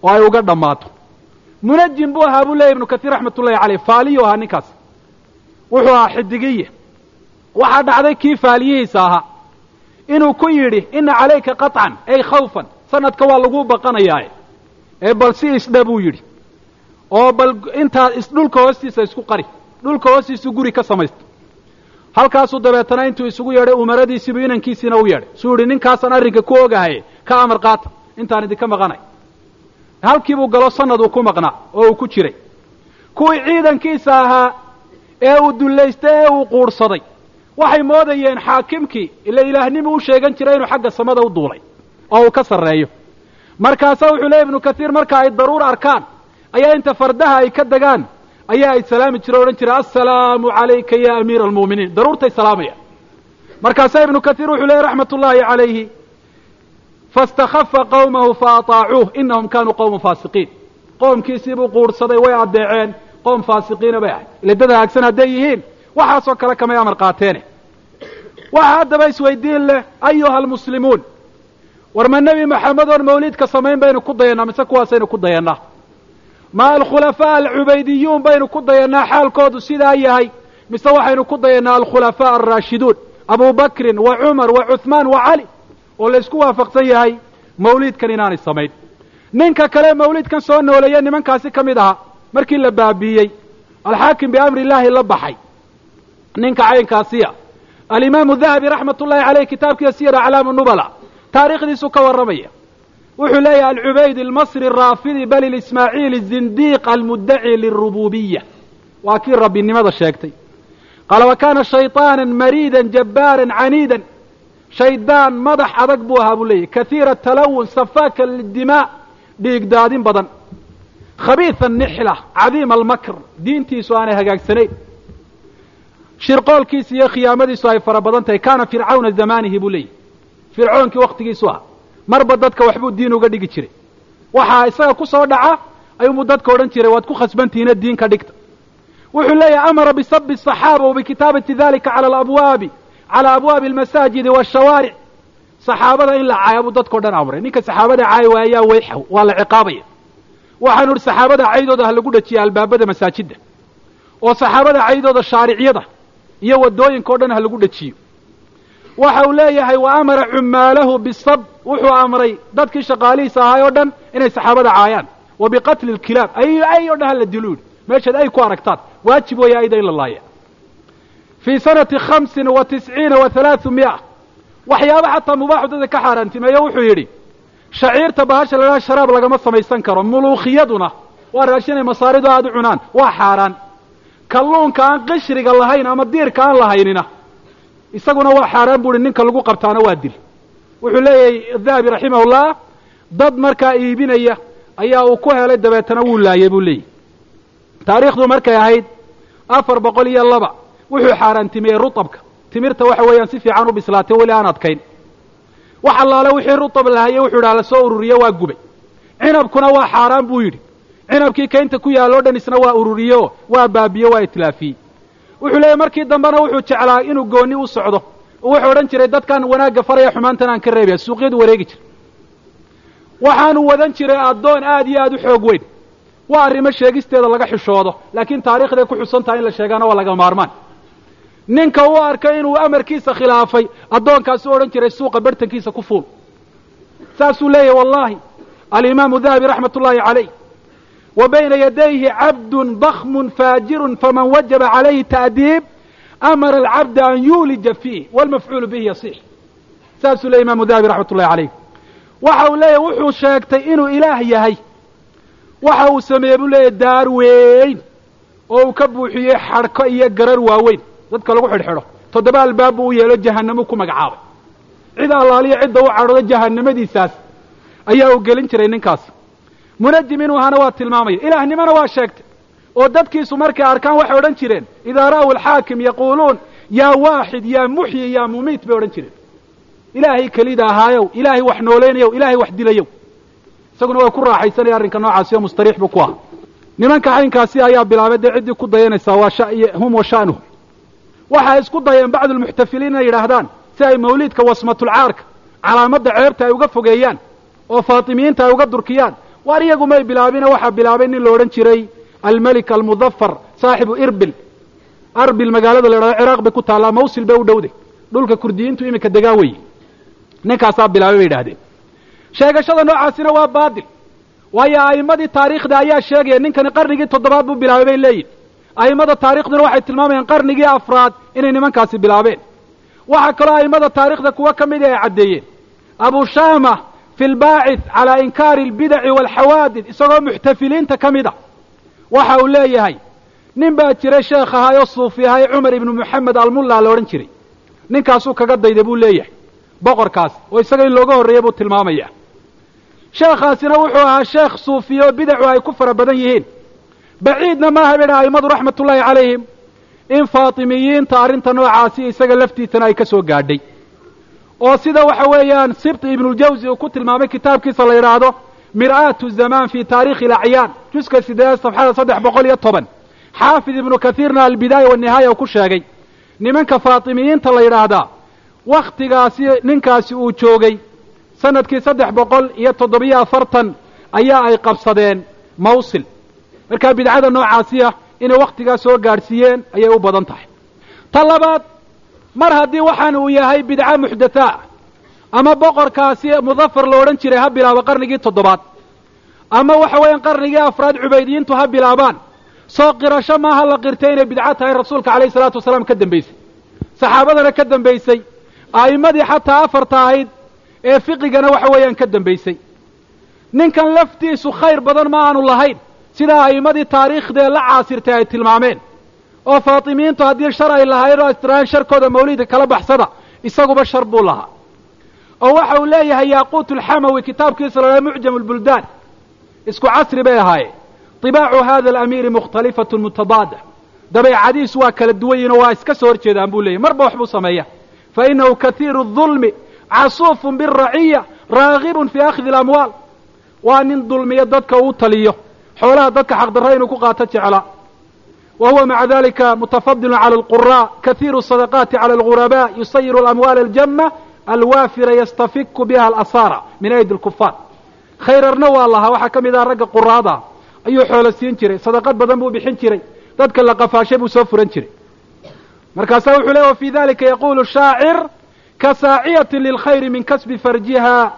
oo ay uga dhammaato. Munajim buu ahaa buu leeyay ibnu kasiir raxmat ullahi caleyh faaliyu ahaa ninkaas. Wuxuu ahaa xidigiye waxaa dhacday kii faaliyihiisa ahaa. Inuu ku yidhi ina calayka qaطcan ay khawfan sanadka waa laguu baqanayaaye. Ee bal si isdha buu yidhi. Oo bal intaa dhulka hoostiisa isku qari dhulka hoostiisu guri ka samaysta halkaasuu dabeetana intuu isugu yeedhay umaradiisiibu inankiisiina u yeedhay. Suu yihi ninkaasaan arrinka ku ogahaye ka amar qaata intaan idinka maqanay. Halkiibuu galo sanad uu ku maqnaa oo uu ku jiray. Kuwii ciidankiisa ahaa ee uu dullaystay ee uu quudhsaday waxay moodayeen xaakimkii ila ilaahnimu u sheegan jiray inuu xagga samada u duulay oo uu ka sarreeyo. Markaasaa wuxuu leeyay ibnu kasiir marka ay daruur arkaan ayaa inta fardaha ay ka degaan ayaa ay salaami jire o odhan jira assalaamu calayka ya amiira almu'miniin. Daruurtay salaamayaan markaasaa ibnu kasiir wuxuu leeyay raxmat ullaahi calayhi faاstakhafa qawmahu faataacuuh inahum kanuu qowma faasiqiin qoomkiisiibuu quudhsaday way addeeceen qoom faasiqiina bay ahayd ile dad hagaagsan hadday yihiin waxaasoo kale kamay amar qaateene waxa haddaba isweydiin leh ayuha almuslimuun war ma nebi maxamed oon mawlidka samayn baynu ku dayannaa mise kuwaasaynu ku dayannaa ma alkhulafaa alcubaydiyuun baynu ku dayannaa xaalkoodu sidaa yahay mise waxaynu ku dayannaa alkhulafaa alraashiduun abu bakrin wa cumar wa cuhmaan wa cali oo laysku waafaqsan yahay mawlidkan inaanay samayn. Ninka kale mawlidkan soo nooleeya nimankaasi ka mid ahaa markii la baabiiyey alxaakim biamri illaahi la baxay. Ninka caynkaasiya alimaamu dahabi raxmat ullahi caleyh kitaabkiisa siyar aclaamu nubala taariikhdiisu ka warramaya. Wuxuu leeyahay alcubayd almasri araafidi bal ilismaaciili zindiiq almuddaci lirububiya waa kii rabbinimada sheegtay. Qaala wa kaana shayطaana mariidan jabbaaran caniidan shaydaan madax adag buu ahaa buu leeyahy kahiira talawun safaaka lidimaa dhiig daadin badan. Khabiia nixla cadiima almakr diintiisu aanay hagaagsanayn. Shirqoolkiisu iyo khiyaamadiisu ay fara badan tahay. Kaana fircawna zamaanihi buu leeyahy fircoonkii waktigiisu ah marba dadka waxbuu diin uga dhigi jiray. Waxaa isaga ku soo dhaca ayuunbuu dadka odhan jiray waad ku khasbantihiina diinka dhigta. Wuxuu leeyahay amara bisabi saxaaba wa bikitaabati dalika cala alabwaabi calى abwaabi almasaajidi waashawaaric saxaabada in la caayo buu dadkao dhan amray ninka saxaabada caayi waayaa wayxaw waa la ciqaabaya waxaanu idhi saxaabada caydooda ha lagu dhajiya albaabada masaajidda oo saxaabada caydooda shaaricyada iyo waddooyinka o dhan ha lagu dhajiyo waxa uu leeyahay wa amara cumaalahu bisab wuxuu amray dadkii shaqaalihiisa ahaay oo dhan inay saxaabada caayaan wa biqatli lkilaab ay ay o dhan hala dilo yidhi meeshaad ay ku aragtaan waajib weeye ayda in la laaya fii sanati hamsin wa tisciina wa halaathu mi'a waxyaaba xataa mubaaxu dadka ka xaaraantimeeyo wuxuu yidhi shaciirta bahasha la sharaab lagama samaysan karo muluukhiyaduna waa raashinay masaaridu aada u cunaan waa xaaraan. Kalluunka aan qishriga lahayn ama diirka aan lahaynina isaguna waa xaaraan bu uhi ninka lagu qabtaana waa dil. Wuxuu leeyahay dahabi raximahullah dad markaa iibinaya ayaa uu ku helay dabeetana wuu laayay buu leeyahy taariikhdu markay ahayd afar boqol iyo laba wuxuu xaaraantimiyey rutabka. Timirta waxa weeyaan si fiican u bislaatay weli aan adkayn. Wax allaale wixii rutab lahaye wuxuu idhaha la soo ururiye waa gubay. Cinabkuna waa xaaraan buu yidhi. Cinabkii kaynta ku yaalla o dhan isna waa ururiyo waa baabiyo waa itlaafiyey wuxuu leeyahy markii dambena wuxuu jeclaa inuu goonni u socdo. Oo wuxuu odhan jiray dadkan wanaagga faraya xumaantan aan ka reebaya suuqyadu wareegi jira waxaanu wadan jiray addoon aad iyo aad u xoog weyn. Waa arrimo sheegisteeda laga xishoodo laakiin taarikhday ku xusan tahay in la sheegaana waa laga maarmaan ninka u arkay inuu amarkiisa khilaafay addoonkaasi u odhan jiray suuqa bartankiisa ku fuul. Saasuu leeyahy wallahi alimaamu dahabi raxmat ullahi calayh wa bayna yadayhi cabdun dakmun faajirun faman wajaba calayhi ta'diib amara alcabda an yuulija fiih walmafcuulu bihi yasix saasuu leeyay imaamu dahabi raxmat ullahi calayh. Waxa uu leeyahy wuxuu sheegtay inuu ilaah yahay. Waxa uu sameeyey buu leeyahy daar weyn oo uu ka buuxiyey xadhko iyo garar waaweyn dadka lagu xidhxidho. Toddoba albaab buu u yeelo jahanamuu ku magacaabay. Cid allaaliya cidda u cadhoodo jahanamadiisaas ayaa uu gelin jiray ninkaas. Munajim inuu ahaana waa tilmaamaya. Ilaahnimona waa sheegtay. Oo dadkiisu markay arkaan waxay odhan jireen idaa ra'w alxaakim yaquuluun yaa waaxid yaa muxyi yaa mumiit bay odhan jireen. Ilaahay kelida ahaayow ilaahay wax noolaynayow ilaahay wax dilayow. Isaguna waa ku raaxaysanaya arrinka noocaasi oo mustariix buu ku aha nimanka xaynkaasi ayaa bilaabay dee ciddii ku dayanaysaa waa hum wa sha'nuhum waxay isku dayeen bacdu lmuxtafiliin inay yidhaahdaan si ay mawliidka wasmatulcaarka calaamadda ceebta ay uga fogeeyaan oo faatimiyiinta ay uga durkiyaan. Waar iyagu may bilaabina waxaa bilaabay nin la odhan jiray almelik almudafar saaxibu irbil. Arbil magaalada la idhahdo ciraaq bay ku taallaa mawsil bay u dhowday dhulka kurdiyiintu iminka degaan weeye. Ninkaasaa bilaabay bay yidhahdeen sheegashada noocaasina waa baadil. Waayo a'immadii taariikhda ayaa sheegaya ninkani qarnigii toddobaad buu bilaabay bay leeyihiin a'immada taarikhduna waxay tilmaamayaan qarnigii afraad inay nimankaasi bilaabeen. Waxaa kaloo a'immada taarikhda kuwa ka mid ay caddeeyeen. Abu shaama fi lbaacith calaa inkaari albidaci waalxawaadid isagoo muxtafiliinta ka mid a waxa uu leeyahay nin baa jiray sheekh ahaayoo suufi ahay cumar ibnu moxamed almulla la odhan jiray. Ninkaasuu kaga dayday buu leeyahay. Boqorkaas oo isaga in looga horreeyey buu tilmaamaya sheekhaasina wuxuu ahaa sheekh suufiya oo bidacu ay ku fara badan yihiin baciidna maaha bay dhaha a'immadu raxmatullaahi calayhim. In faatimiyiinta arrinta noocaasi isaga laftiisana ay ka soo gaadhay. Oo sida waxa weeyaan sibti ibnuljawsi uu ku tilmaamay kitaabkiisa la yidhaahdo mir'aatu zamaan fi taarikhi alacyaan juska sideedaad safxada saddex boqol iyo toban. Xaafid ibnu kathiirna albidaaya wanihaaya uu ku sheegay nimanka faatimiyiinta la yidhaahdaa wakhtigaasi ninkaasi uu joogay sannadkii saddex boqol iyo toddobiyo afartan ayaa ay qabsadeen mawsil markaa bidcada noocaasiya inay wakhtigaas soo gaadhsiiyeen ayay u badan tahay. Ta labaad mar haddii waxaan uu yahay bidca muxdathaa ama boqorkaasi mudafar la odhan jiray ha bilaabo qarnigii toddobaad ama waxa weeyaan qarnigii afraad cubaydiyiintu ha bilaabaan soo qirasho maaha la qirtay inay bidco tahay rasuulka calayhi salaatu wasalaam ka dambaysay. Saxaabadana ka dambaysay a'immadii xataa afarta ahayd ee fiqigana waxa weeyaan ka dambaysay. Ninkan laftiisu khayr badan ma aanu lahayn sidaa a'immadii taariikhdee la caasirtay ay tilmaameen oo faatimiyiintu haddii shar ay lahayd oo istirahaan sharkooda mawlidka kala baxsada isaguba shar buu lahaa oo waxa uu leeyahay yaaquut alxamawi kitaabkiisa la dhaha mucjam lbuldaan isku casri bay ahaayeen طibaacu hada alamiiri mukhtalifatun mutadaada dabeecadiisu waa kala duwan yihin oo waa iska soo hor jeedaan buu leeyahy marba wax buu sameeya fainahu katiiru الظulmi casuufun bالraciya raagibun fi akhdi اlamwaal waa nin dulmiyo dadka uu taliyo xoolaha dadka xaqdarra inuu ku qaato jecla. Wa huwa maca dalika mutafadilun cala alquraa kahiiru sadaqaati cala algurabaa yusayiru alamwaala aljama alwaafira yastafiku biha alasaara min aydi alkufaar khayrarna waa lahaa waxaa ka mid aha ragga quraada ayuu xoolo siin jiray sadaqad badan buu bixin jiray dadka la qafaashay buu soo furan jiray. Markaasaa wuxuu leey wa fii dalika yaqulu shaacir ka saaciyati lilkhayri min kasbi farjiha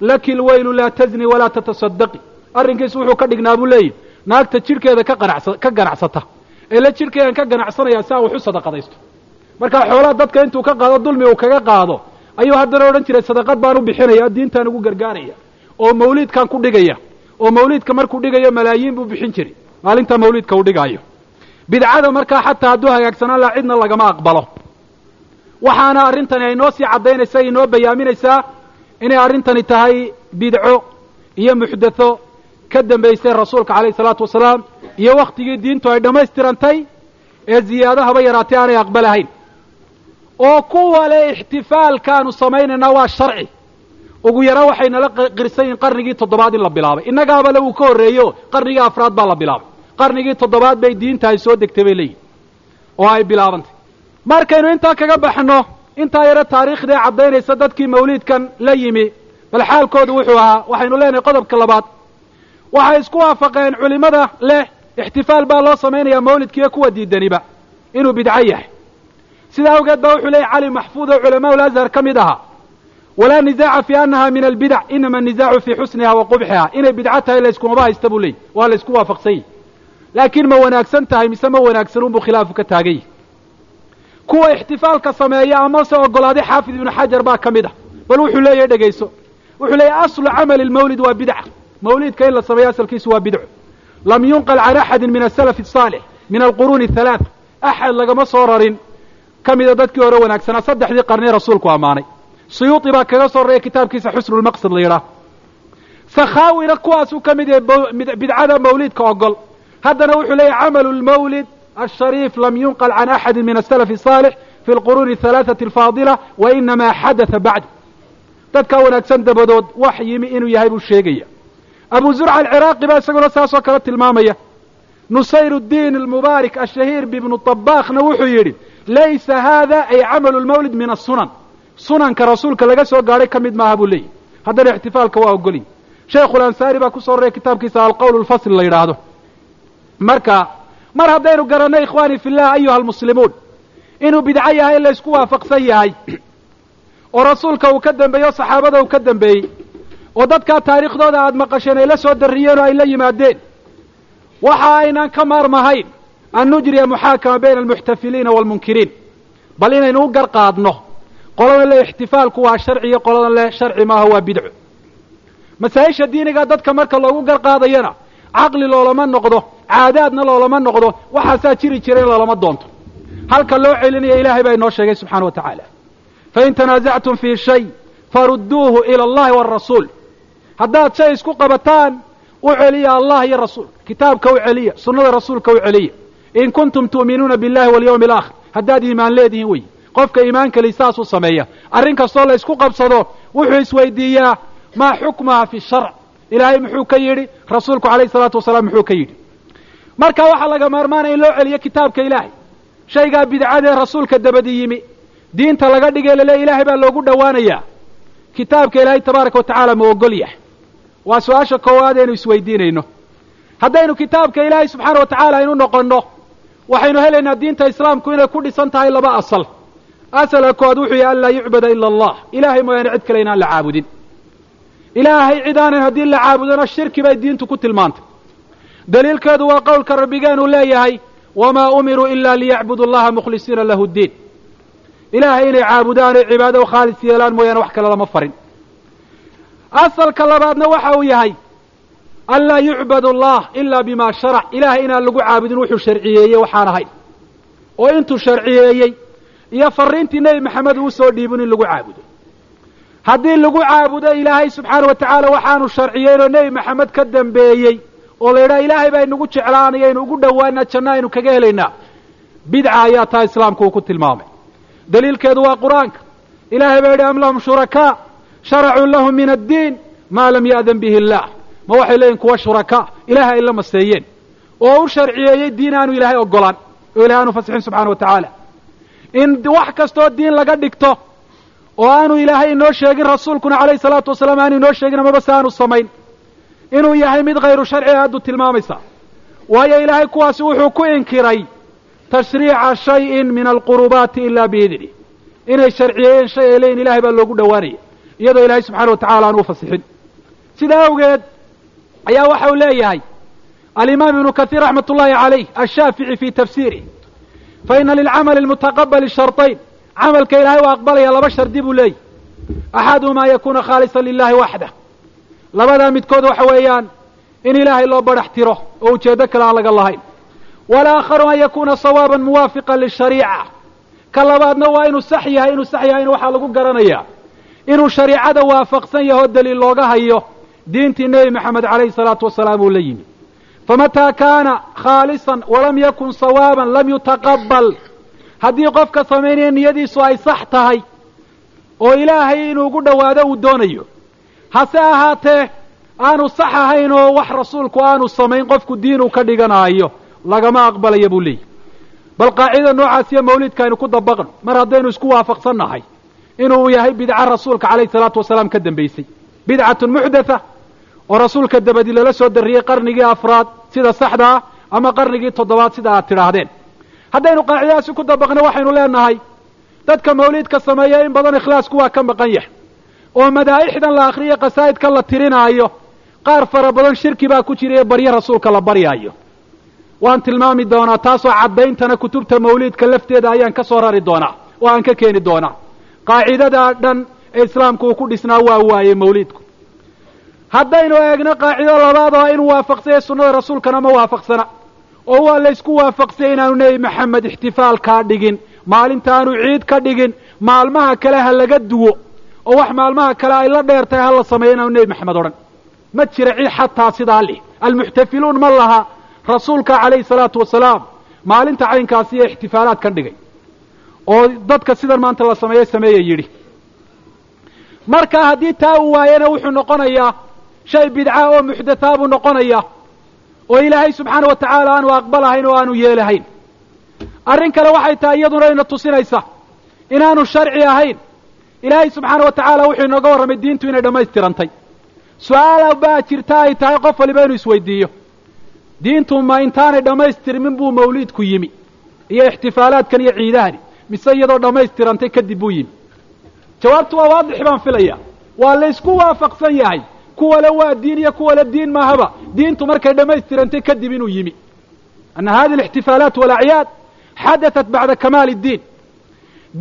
laki lwaylu laa tazni walaa tatasadaqi arrinkiisu wuxuu ka dhignaa buu leeyahy. Naagta jidhkeeda ka qanacsa ka ganacsata. Ee la jidhkeedan ka ganacsanaya si aan wax u sadaqadaysto. Markaa xoolaha dadka intuu ka qaado dulmi uu kaga qaado ayuu haddana odhan jiray sadaqad baan u bixinaya diintaan ugu gargaaraya. Oo mawliidkan ku dhigaya. Oo mawliidka markuu dhigayo malaayiin buu bixin jiray. Maalinta mawliidka uu dhigaayo. Bidcada markaa xataa hadduu hagaagsanaan laha cidna lagama aqbalo. Waxaana arrintani ay noo sii caddaynaysaa inoo bayaaminaysaa inay arrintani tahay bidco iyo muxdatho ka dambaysay rasuulka calayhi salaatu wasalaam iyo wakhtigii diintu ay dhammaystirantay ee ziyaadahaba yaraatay aanay aqbalahayn oo kuwa le ixtifaalkaanu samaynaynaa waa sharci. ugu yara waxay nala qirsan yihiin qarnigii toddobaad in la bilaabay. innagaaba le uu ka horreeyo qarnigii afraad baa la bilaabay. qarnigii toddobaad bay diinta ay soo degtay bay leeyihiin oo ay bilaabantay. markaynu intaa kaga baxno intaa yaro taariikhdee caddaynaysa dadkii mawliidkan la yimi bal xaalkoodu wuxuu ahaa waxaynu leenahay qodobka labaad waxay isku waafaqeen culimmada leh. Ixtifaal baa loo samaynaya mawlidkiiyo kuwa diidaniba. Inuu bidco yahay. Sidaa awgeed baa wuxuu leeyahy cali maxfuud oo culamaa ulazhar ka mid ahaa walaa nizaaca fi annaha min albidac inama anizaacu fii xusniha wa qubxiha inay bidco tahay layskumaba haysta buu leeyay waa la ysku waafaqsan yahy laakiin ma wanaagsan tahay mise ma wanaagsan unbuu khilaafu ka taagan yahy kuwa ixtifaalka sameeya amase ogolaaday xaafid ibnu xajar baa ka mid ah. Bal wuxuu leeyahy dhegayso. Wuxuu leeyahy aslu camali lmawlid waa bidca mawlidka in la sameeyo asalkiisu waa bidco. Lam yunqal can axadin min asalafi asaalix min alquruuni athalaatha axad lagama soo rarin. Ka mida dadkii hore wanaagsanaa saddexdii qarnii rasuulku ammaanay. Suyuuti baa kaga soo raraya kitaabkiisa xusnulmaqsad la yidhaah. Sakhaawina kuwaasuu ka mid yahay bidcada mawlidka ogol haddana wuxuu leeyahy camalu lmawlid ashariif lam yunqal can axadi min asalafi asaalix fi lquruuni ahalaaثati alfaadila wa inamaa xadatha bacd dadkaa wanaagsan dabadood wax yimi inuu yahay buu sheegaya abu zurca alciraaqi baa isaguna saasoo kale tilmaamaya. Nusayr اdiin almubaarik ashahiir bibnu طabaakna wuxuu yidhi laysa hada ay camalu lmawlid min asunan sunanka rasuulka laga soo gaadhay ka mid maaha buu leeyahy haddana ixtifaalka waa ogolyi sheikhulansaari baa ku soo raraya kitaabkiisa alqowl lfasl la yidhaahdo. Marka mar haddaynu garanay ikhwani fi llah ayuha almuslimuun inuu bidco yahay in laysku waafaqsan yahay. Oo rasuulka uu ka dambeeyey oo saxaabada uu ka dambeeyey oo dadkaa taariikhdooda aada maqasheen ay la soo darriyeen oo ay la yimaadeen. Waxa aynaan ka maarmahayn an nujriya muxaakama bayna almuxtafiliina waalmunkiriin bal inaynu u gar qaadno qolada le ixtifaalku waa sharci iyo qolada le sharci maaha waa bidco. Masaa-isha diiniga dadka marka loogu gar qaadayana caqli loolama noqdo caadaadna loolama noqdo waxaasaa jiri jira loolama doonto. Halka loo celinaya ilaahay baa inoo sheegay subxaana wa tacaala. Fain tanaasactum fii shay farudduuhu ila allahi waalrasuul haddaad shay isku qabataan u celiya allah iyo rasuulka kitaabka u celiya sunnada rasuulka u celiya. In kuntum tu'minuuna billahi walyawmi alaakhir haddaad iimaan leedihiin wey qofka iimaan keli saasuu sameeya. Arrin kastoo la isku qabsado wuxuu isweydiiyaa maa xukmaha fi sharc? Ilaahay muxuu ka yidhi rasuulku calayhi salaatu wasalaam muxuu ka yidhi. Marka waxaa laga maarmaanaya in loo celiyo kitaabka ilaahay. Shaygaa bidcadee rasuulka dabadi yimi. Diinta laga dhigay lale ilaahay baa loogu dhowaanayaa. Kitaabka ilaahay tabaaraka wa tacaala ma ogol yahay waa su'aasha koowaad aynu isweydiinayno. Haddaynu kitaabka ilaahay subxaana wa tacaala aynu noqonno waxaynu helaynaa diinta islaamku inay ku dhisan tahay laba asal. Asalka koowaad wuxuu yahay an laa yucbada ila allah. Ilaahay mooyaane cid kale inaan la caabudin. Ilaahay cid aanan haddii la caabudona shirki bay diintu ku tilmaantay. Daliilkeedu waa qowlka rabbigeenu leeyahay wamaa umiruu ila liyacbudu allaha mukhlisiina lahu ddiin ilaahay inay caabudaan oy cibaado khaalis yeelaan mooyaane wax kale lama farin asalka labaadna waxa uu yahay an laa yucbad allah ila bima sharac. Ilaahay inaan lagu caabudin wuxuu sharciyeeyey waxaan ahayn oo intuu sharciyeeyey iyo fariintii nebi maxamed uu soo dhiibin in lagu caabudo. Haddii lagu caabudo ilaahay subxaana wa tacaala waxaanu sharciyeyn oo nebi maxamed ka dambeeyey oo la yidhaha ilaahay baa inagu jeclaanaya aynu ugu dhowaanaa janno aynu kaga helaynaa. Bidca ayaa taa islaamku uu ku tilmaamay. Daliilkeedu waa qur'aanka. Ilaahay baa yidhi am lahum shurakaa sharacuu lahum min addiin maa lam ya'dan bihi illaah ma waxay leeyihiin kuwa shurakaa ilaahay ay la maseeyeen oo u sharciyeeyey diin aanu ilaahay ogolaan oo ilahay aanu fasixin subxana wa tacaala. In wax kastoo diin laga dhigto oo aanu ilaahay inoo sheegin rasuulkuna calayhi salaatu wasalaam aanu inoo sheegin amaba se aanu samayn. Inuu yahay mid khayru sharci aaduu tilmaamaysa. Waayo ilaahay kuwaasi wuxuu ku inkiray tashriica shayin min alqurubaati ila biidni inay sharciyeeyeen shay ay leeyihiin ilahay baa loogu dhowaanaya iyadoo ilaahay subxana wa tacala aan u fasixin. Sidaa awgeed ayaa waxa uu leeyahay alimaam ibnu kaiir raxmat ullahi calayh ashaafici fi tafsiirih faina lilcamali almutaqabali sharطayn camalka ilahay waa aqbalaya laba shardi buu leeyahy axaduhumaa an yakuna khaalisa lilahi waxdah labadaa midkood waxa weeyaan in ilaahay loo barax tiro oo ujeeddo kale aan laga lahayn. Walaakharu an yakuna sawaaban muwaafiqan lishariica. Ka labaadna waa inuu sax yahay inuu sax yahayna waxaa lagu garanayaa inuu shariicada waafaqsan yaho daliil looga hayo diintii nebi maxamed calayhi salaatu wasalaam uu la yimi famataa kaana khaalisan walam yakun sawaaban lam yutaqabal haddii qofka samaynaya niyadiisu ay sax tahay oo ilaahay inuu ugu dhowaado uu doonayo hase ahaatee aanu sax ahayn oo wax rasuulku aanu samayn qofku diin uu ka dhiganaayo lagama aqbalaya buu leeyahy bal qaacida noocaasiyo mawlidka aynu ku dabaqno mar haddaynu isku waafaqsan nahay inuu yahay bidca rasuulka calayhi salaatu wasalaam ka dambaysay bidcatun muxdatha oo rasuulka dabadi lala soo darriyey qarnigii afraad sida saxda ah ama qarnigii toddobaad sida aad tidhaahdeen. Haddaynu qaacidadaasi ku dabaqno waxaynu leenahay dadka mawliidka sameeya in badan ikhlaasku waa ka maqan yahay. Oo madaa'ixdan la akhriyo qasaa'idkan la tirinaayo qaar fara badan shirki baa ku jira ee baryo rasuulka la baryaayo. Waan tilmaami doonaa taasoo caddayntana kutubta mawliidka lafteeda ayaan ka soo rari doonaa oo aan ka keeni doonaa qaacidadaa dhan ee islaamku uu ku dhisnaa waa waaye mawliidku. Haddaynu eegno qaacido labaad oo inuu waafaqsanya sunnada rasuulkana ma waafaqsana oo waa laysku waafaqsanya inaanu nebi maxamed ixtifaalkaa dhigin maalintaanu ciid ka dhigin maalmaha kale ha laga duwo oo wax maalmaha kale ay la dheer tahay ha la sameeyo inaanu nebi maxamed odhan. Ma jira cid xataa sidaa leh. Almuxtafiluun ma laha. Rasuulka calayhi salaatu wasalaam maalinta caynkaasi iyo ixtifaalaad kan dhigay oo dadka sidan maanta la sameeye sameeya yidhi. Marka haddii taa uu waayana wuxuu noqonayaa shay bidca oo muxdathaa buu noqonayaa oo ilaahay subxaana wa tacaala aanu aqbalahayn oo aanu yeelahayn arrin kale waxay tahay iyaduna ina tusinaysa inaanu sharci ahayn. Ilaahay subxaana wa tacaala wuxuu inooga warramay diintu inay dhammaystirantay. Su'aala baa jirta ay tahay qof waliba inuu isweydiiyo. Diintu ma intaanay dhammaystirmin buu mawliidku yimi iyo ixtifaalaadkan iyo ciidahani mise iyadoo dhammaystirantay kadib buu yimi jawaabtu waa waadix baan filaya waa laysku waafaqsan yahay. Kuwale waa diin iyo kuwale diin maahaba. Diintu markay dhammaystirantay kadib inuu yimi. Ana hadihi alixtifaalaat walacyaad xadatat bacda kamaali iddiin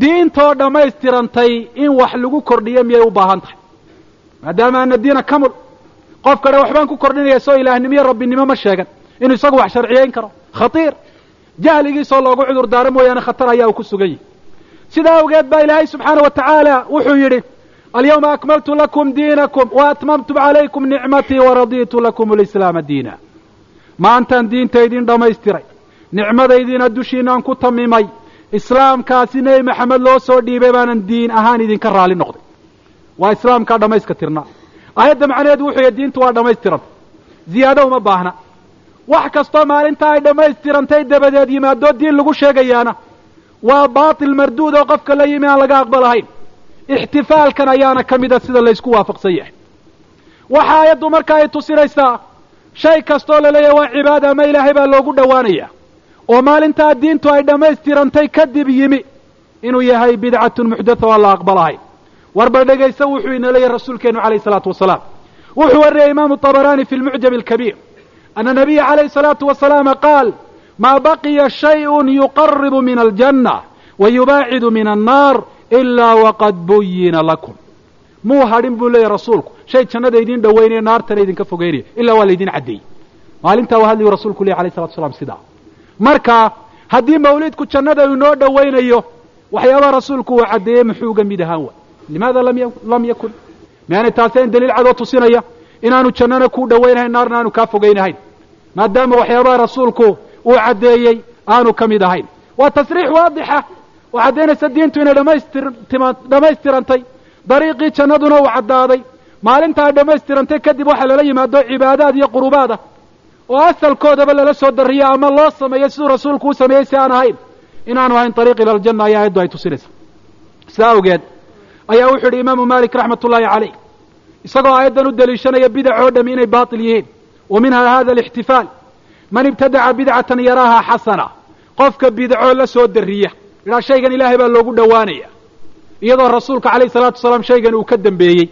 diintoo dhammaystirantay in wax lagu kordhiyo miyay u baahan tahay. Maadaama ana diina kamul qof kadhe waxbaan ku kordhinaya soo ilaahnimiyo rabbinimo ma sheegan. Inuu isagu wax sharciyayn karo. Khatiir jahligiisoo loogu cudur daaro mooyaane khatar ayaa uu ku sugan yihi sidaa awgeed baa ilaahay subxaana wa tacaala wuxuu yidhi alyawma akmaltu lakum diinakum wa atmamtu calaykum nicmatii waraditu lakum alislaama diina. Maantaan diinta idin dhammaystiray nicmadaydiina dushiinaan ku tamimay islaamkaasi nebi maxamed loo soo dhiibay baanan diin ahaan idinka raali noqday. Waa islaamkaa dhammayska tirnaa aayadda macnaheedu wuxuu yahy diintu waa dhammaystiranta ziyaado uma baahna wax kastoo maalintaa ay dhammaystirantay dabadeed yimaadoo diin lagu sheegayaana waa baatil marduud oo qofka la yimi aan laga aqbalahayn ixtifaalkan ayaana ka mida sida laysku waafaqsan yahay. Waxa aayaddu marka ay tusinaysaa shay kastoo la leeyahay waa cibaada ama ilaahay baa loogu dhowaanaya oo maalintaa diintu ay dhammaystirantay kadib yimi inuu yahay bidcatun muxdatha aan la aqbalahayn warba dhegaysa wuxuu ina leeyahay rasuulkeenu calayhi salaatu wasalaam. Wuxuu wariyay imaamu طabaraani fi lmucjam alkabiir ana nabiya calayhi salaatu wasalaama qaal maa baqiya shayءun yuqaribu min aljanna wa yubaacidu min annaar ilaa waqad buyina lakum muu hadhin buu leeyahy rasuulku shay jannada idin dhowaynaya naartana idinka fogeynaya ilaa waa laydin caddeeyey maalintaa waa hadliyu rasuulku leh alayh salatu wasalaam sidaa marka haddii mawlidku jannada inoo dhowaynayo waxyaabaha rasuulku uu caddeeyey muxuu uga mid ahaan waay limaada lam yakun miyaanay taaseen daliil cadoo tusinaya inaanu jannana kuu dhowaynahayn naarna aanu kaa fogaynahayn. Maadaama waxyaabaha rasuulku uu caddeeyey aanu ka mid ahayn. Waa tasriix waadixa. Oo caddaynaysa diintu inay dhammaystirantay. Dariiqii jannaduna uu caddaaday. Maalinta ay dhammaystirantay kadib waxaa lala yimaado cibaadaad iyo qurubaad ah oo asalkoodaba lala soo darriyo ama loo sameeyo siduu rasuulku u sameeyey si aan ahayn. Inaanu ahayn ariiq ila aljanna ayaa aayaddu ay tusinaysa sidaa awgeed ayaa wuxuu yidhi imaamu malik raxmat ullaahi calayh isagoo aayaddan u daliishanaya bidac oo dhami inay baatil yihiin. Wa minha hada alixtifaal. Man ibtadaca bidcatan yaraaha xasana qofka bidco la soo darriya idhaa shaygan ilaahay baa loogu dhowaanaya. Iyadoo rasuulka calayhi salaatu wasalaam shaygan uu ka dambeeyey.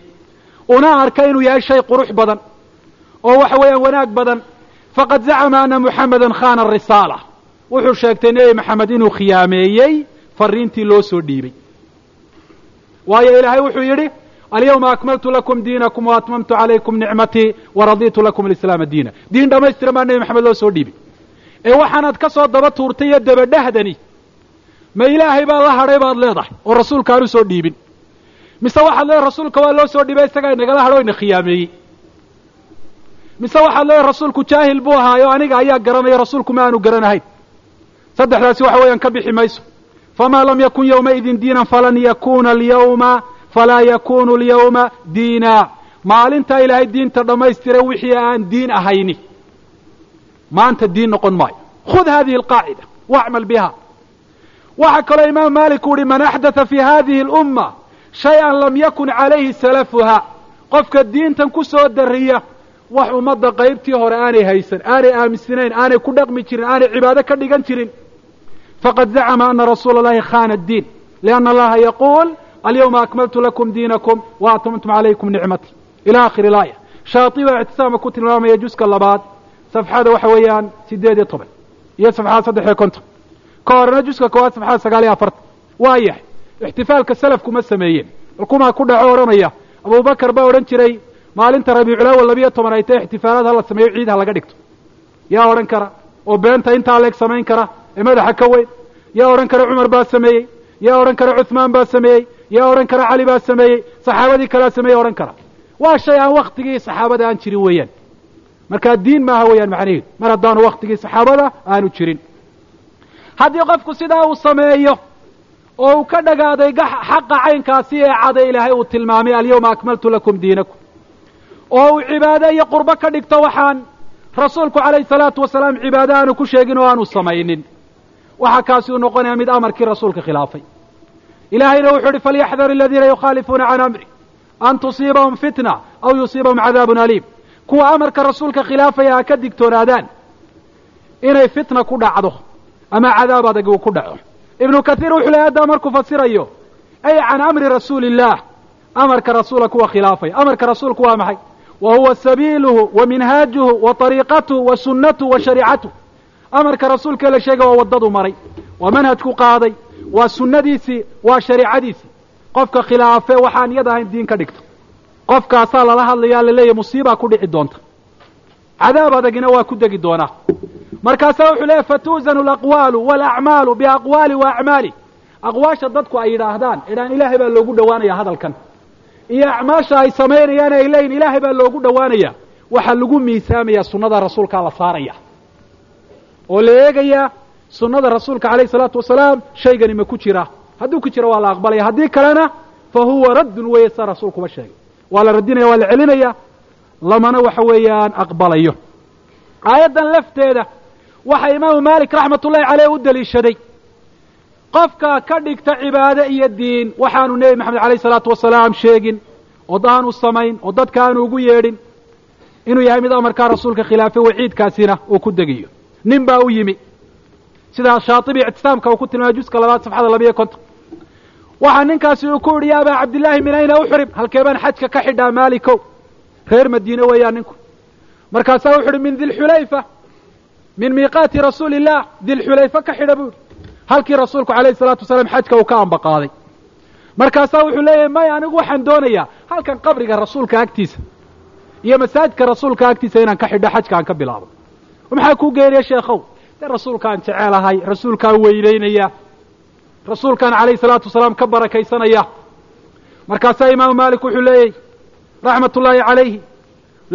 Una arka inuu yahay shay qurux badan oo waxa weeyaan wanaag badan. Faqad zacama ana muxamedan khana risaala wuxuu sheegtay nebi maxamed inuu khiyaameeyey fariintii loo soo dhiibay. Waayo ilaahay wuxuu yidhi alyawma akmaltu lakum diinakum wa atmamtu calaykum nicmatii waraditu lakum alislaama diina diin dhammaystiran baa nebi maxamed loo soo dhiibay ee waxaanaad ka soo daba tuurtay iyo dabadhahdani ma ilaahay baa la hadhay baad leedahay oo rasuulka aanu soo dhiibin mise waxaad leedahay rasuulka waa loo soo dhiibay isagaa inagala hadho ina khiyaameeyey mise waxaad leedahay rasuulku jaahil buu ahaayo aniga ayaa garanaya rasuulku ma aanu garanahayn saddexdaasi waxa weeyaan ka bixi mayso famaa lam yakun yowmaidin diinan falan yakuna alyawma falaa yakunu alyawma diina maalintaa ilaahay diinta dhammaystira wixii aan diin ahayni maanta diin noqon maayo khud hadihi alqaacida wacmal biha waxaa kaloo imaam maalik u uhi man axdatha fi hadihi alumma shay-an lam yakun calayhi salafuha qofka diintan ku soo dariya wax ummadda qaybtii hore aanay haysan aanay aaminsanayn aanay ku dhaqmi jirin aanay cibaado ka dhigan jirin faqad zacama ana rasuula allahi khana addiin lianna allaha yaquul alyawma akmaltu lakum diinakum wa atmamtum calaykum nicmati ila akhiri laaya shaati baa ictisaama ku tilmaamaya juska labaad safxada waxa weeyaan sideed iyo toban iyo safxada saddex iyo konton ka horena juska koowaad safxada sagaal iyo afartan waa yahay ixtifaalka salafku ma sameeyeen xukumaa ku dhaco odhanaya abubakar baa odhan jiray maalinta rabiiculawal labiyo toban ay tahay ixtifaalaad hala sameeyo ciid ha laga dhigto yaa odhan kara oo beenta intaa leeg samayn kara ee madaxa ka weyn yaa odhan kara cumar baa sameeyey yaa odhan kara cuhmaan baa sameeyey yaa odhan kara cali baa sameeyey saxaabadii kalea sameeyey odhan kara. Waa shay aan waktigii saxaabada aan jirin weeyaan. Markaa diin maaha weeyaan macnaheedu mar haddaanu waktigii saxaabada aanu jirin. Haddii qofku sidaa uu sameeyo oo uu ka dhagaaday xaqa caynkaasi ee cada ilaahay uu tilmaamay alyawma akmaltu lakum diinakum. Oo uu cibaado iyo qurbo ka dhigto waxaan rasuulku calayhi salaatu wasalaam cibaado aanu ku sheegin oo aanu samaynin. Waxaa kaasi uu noqonaya mid amarkii rasuulka khilaafay ilaahayna wuxuu uhi falyaxdar aladiina yukhaalifuuna can amri an tusiibahum fitna aw yusiibahum cadaabun aliim kuwa amarka rasuulka khilaafaya ha ka digtoonaadaan inay fitna ku dhacdo ama cadaab adag uu ku dhaco ibnu kathiir wuxuu leey haddaa markuu fasirayo ay can amri rasuuli illaah amarka rasuula kuwa khilaafaya amarka rasuulku waa maxay wa huwa sabiiluhu wa minhaajuhu wa طariiqatuhu wa sunnatuhu wa shariicatuh amarka rasuulka la sheegay waa waddadu maray waa manhajku qaaday waa sunnadiisii waa shariicadiisii qofka khilaafe waxaan iyada ahayn diin ka dhigto. Qofkaasaa lala hadlayaa laleeyahy musiibaa ku dhici doonta. Cadaab adagina waa ku degi doonaa. Markaasaa wuxuu leeyahy fatuuzanu alaqwaalu walacmaalu biaqwaali wa acmaali aqwaasha dadku ay yidhaahdaan idhaan ilaahay baa loogu dhowaanaya hadalkan. Iyo acmaasha ay samaynayaan ay leeyihiin ilaahay baa loogu dhowaanaya. Waxaa lagu miisaamaya sunnada rasuulkaa la saaraya. Oo la eegayaa sunnada rasuulka calayhi salaatu wasalaam shaygani ma ku jira. Hadduu ku jira waa la aqbalaya. Haddii kalena fa huwa raddun weeye saa rasuulkuba sheegay. Waa la radinaya waa la celinaya. Lamana waxa weeyaan aqbalayo. Aayaddan lafteeda waxa imaamu maalik raxmatullahi caleyh u daliishaday qofka ka dhigta cibaado iyo diin waxaanu nebi maxamed alayh salaatu wasalaam sheegin oo aanu samayn oo dadka aanu ugu yeedhin inuu yahay mid amarkaa rasuulka khilaafay waciidkaasina uu ku degiyo. Nin baa u yimi sidaa shaatibi ictisaamka uu ku tilmaamay juska labaad safxada labiyo konton. Waxaa ninkaasi uu ku yidhi ya abaa cabdillaahi min ayna uxrim halkee baan xajka ka xidhaa maalikow reer madiine weeyaan ninku. Markaasaa wuxu uhi min dilxulayfa min miiqaati rasuuli illah dilxulayfa ka xidha buu yidhi. Halkii rasuulku calayhi salaatu wasalaam xajka uu ka ambaqaaday. Markaasaa wuxuu leeyahay maya anigu waxaan doonayaa halkan qabriga rasuulka agtiisa iyo masaajidka rasuulka agtiisa inaan ka xidho xajka aan ka bilaabo. Maxaa kuu geenaya sheekhow dee rasuulkaan jecelahay rasuulkaan weynaynaya rasuulkaan calayhi salaatu wasalaam ka barakaysanaya markaasaa imaamu maalik wuxuu leeyahy raxmat ullaahi calayhi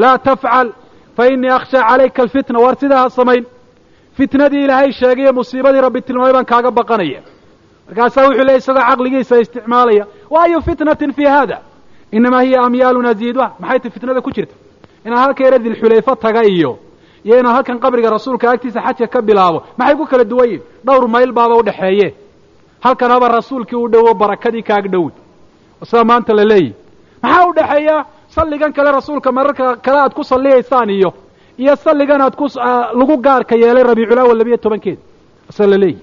laa tafcal fa innii akhshaa calayka alfitna. Waar sidaa ha samayn fitnadii ilaahay sheegaye musiibadii rabbi tilmaamay baan kaaga baqanaya. Markaasaa wuxuu leeyay isagoo caqligiisa isticmaalaya wa ayu fitnatin fii hada inamaa hiya amyaalu naziiduha maxay ta fitnada ku jirta? Inaan halka yara dilxulayfo taga iyo iyo inaan halkan qabriga rasuulka agtiisa xajka ka bilaabo. Maxay ku kala duwan yihiin dhowr mayl baaba udhexeeye halkan haba rasuulkii u dhowo barakadii kaag dhowi sidaa maanta la leeyihi maxaa u dhexeeya? Salligan kale rasuulka mararka kale aad ku salliyaysaan iyo iyo salligan aad ku lagu gaarka yeelay rabiiculawal labiyo tobankeeda asa la leeyihi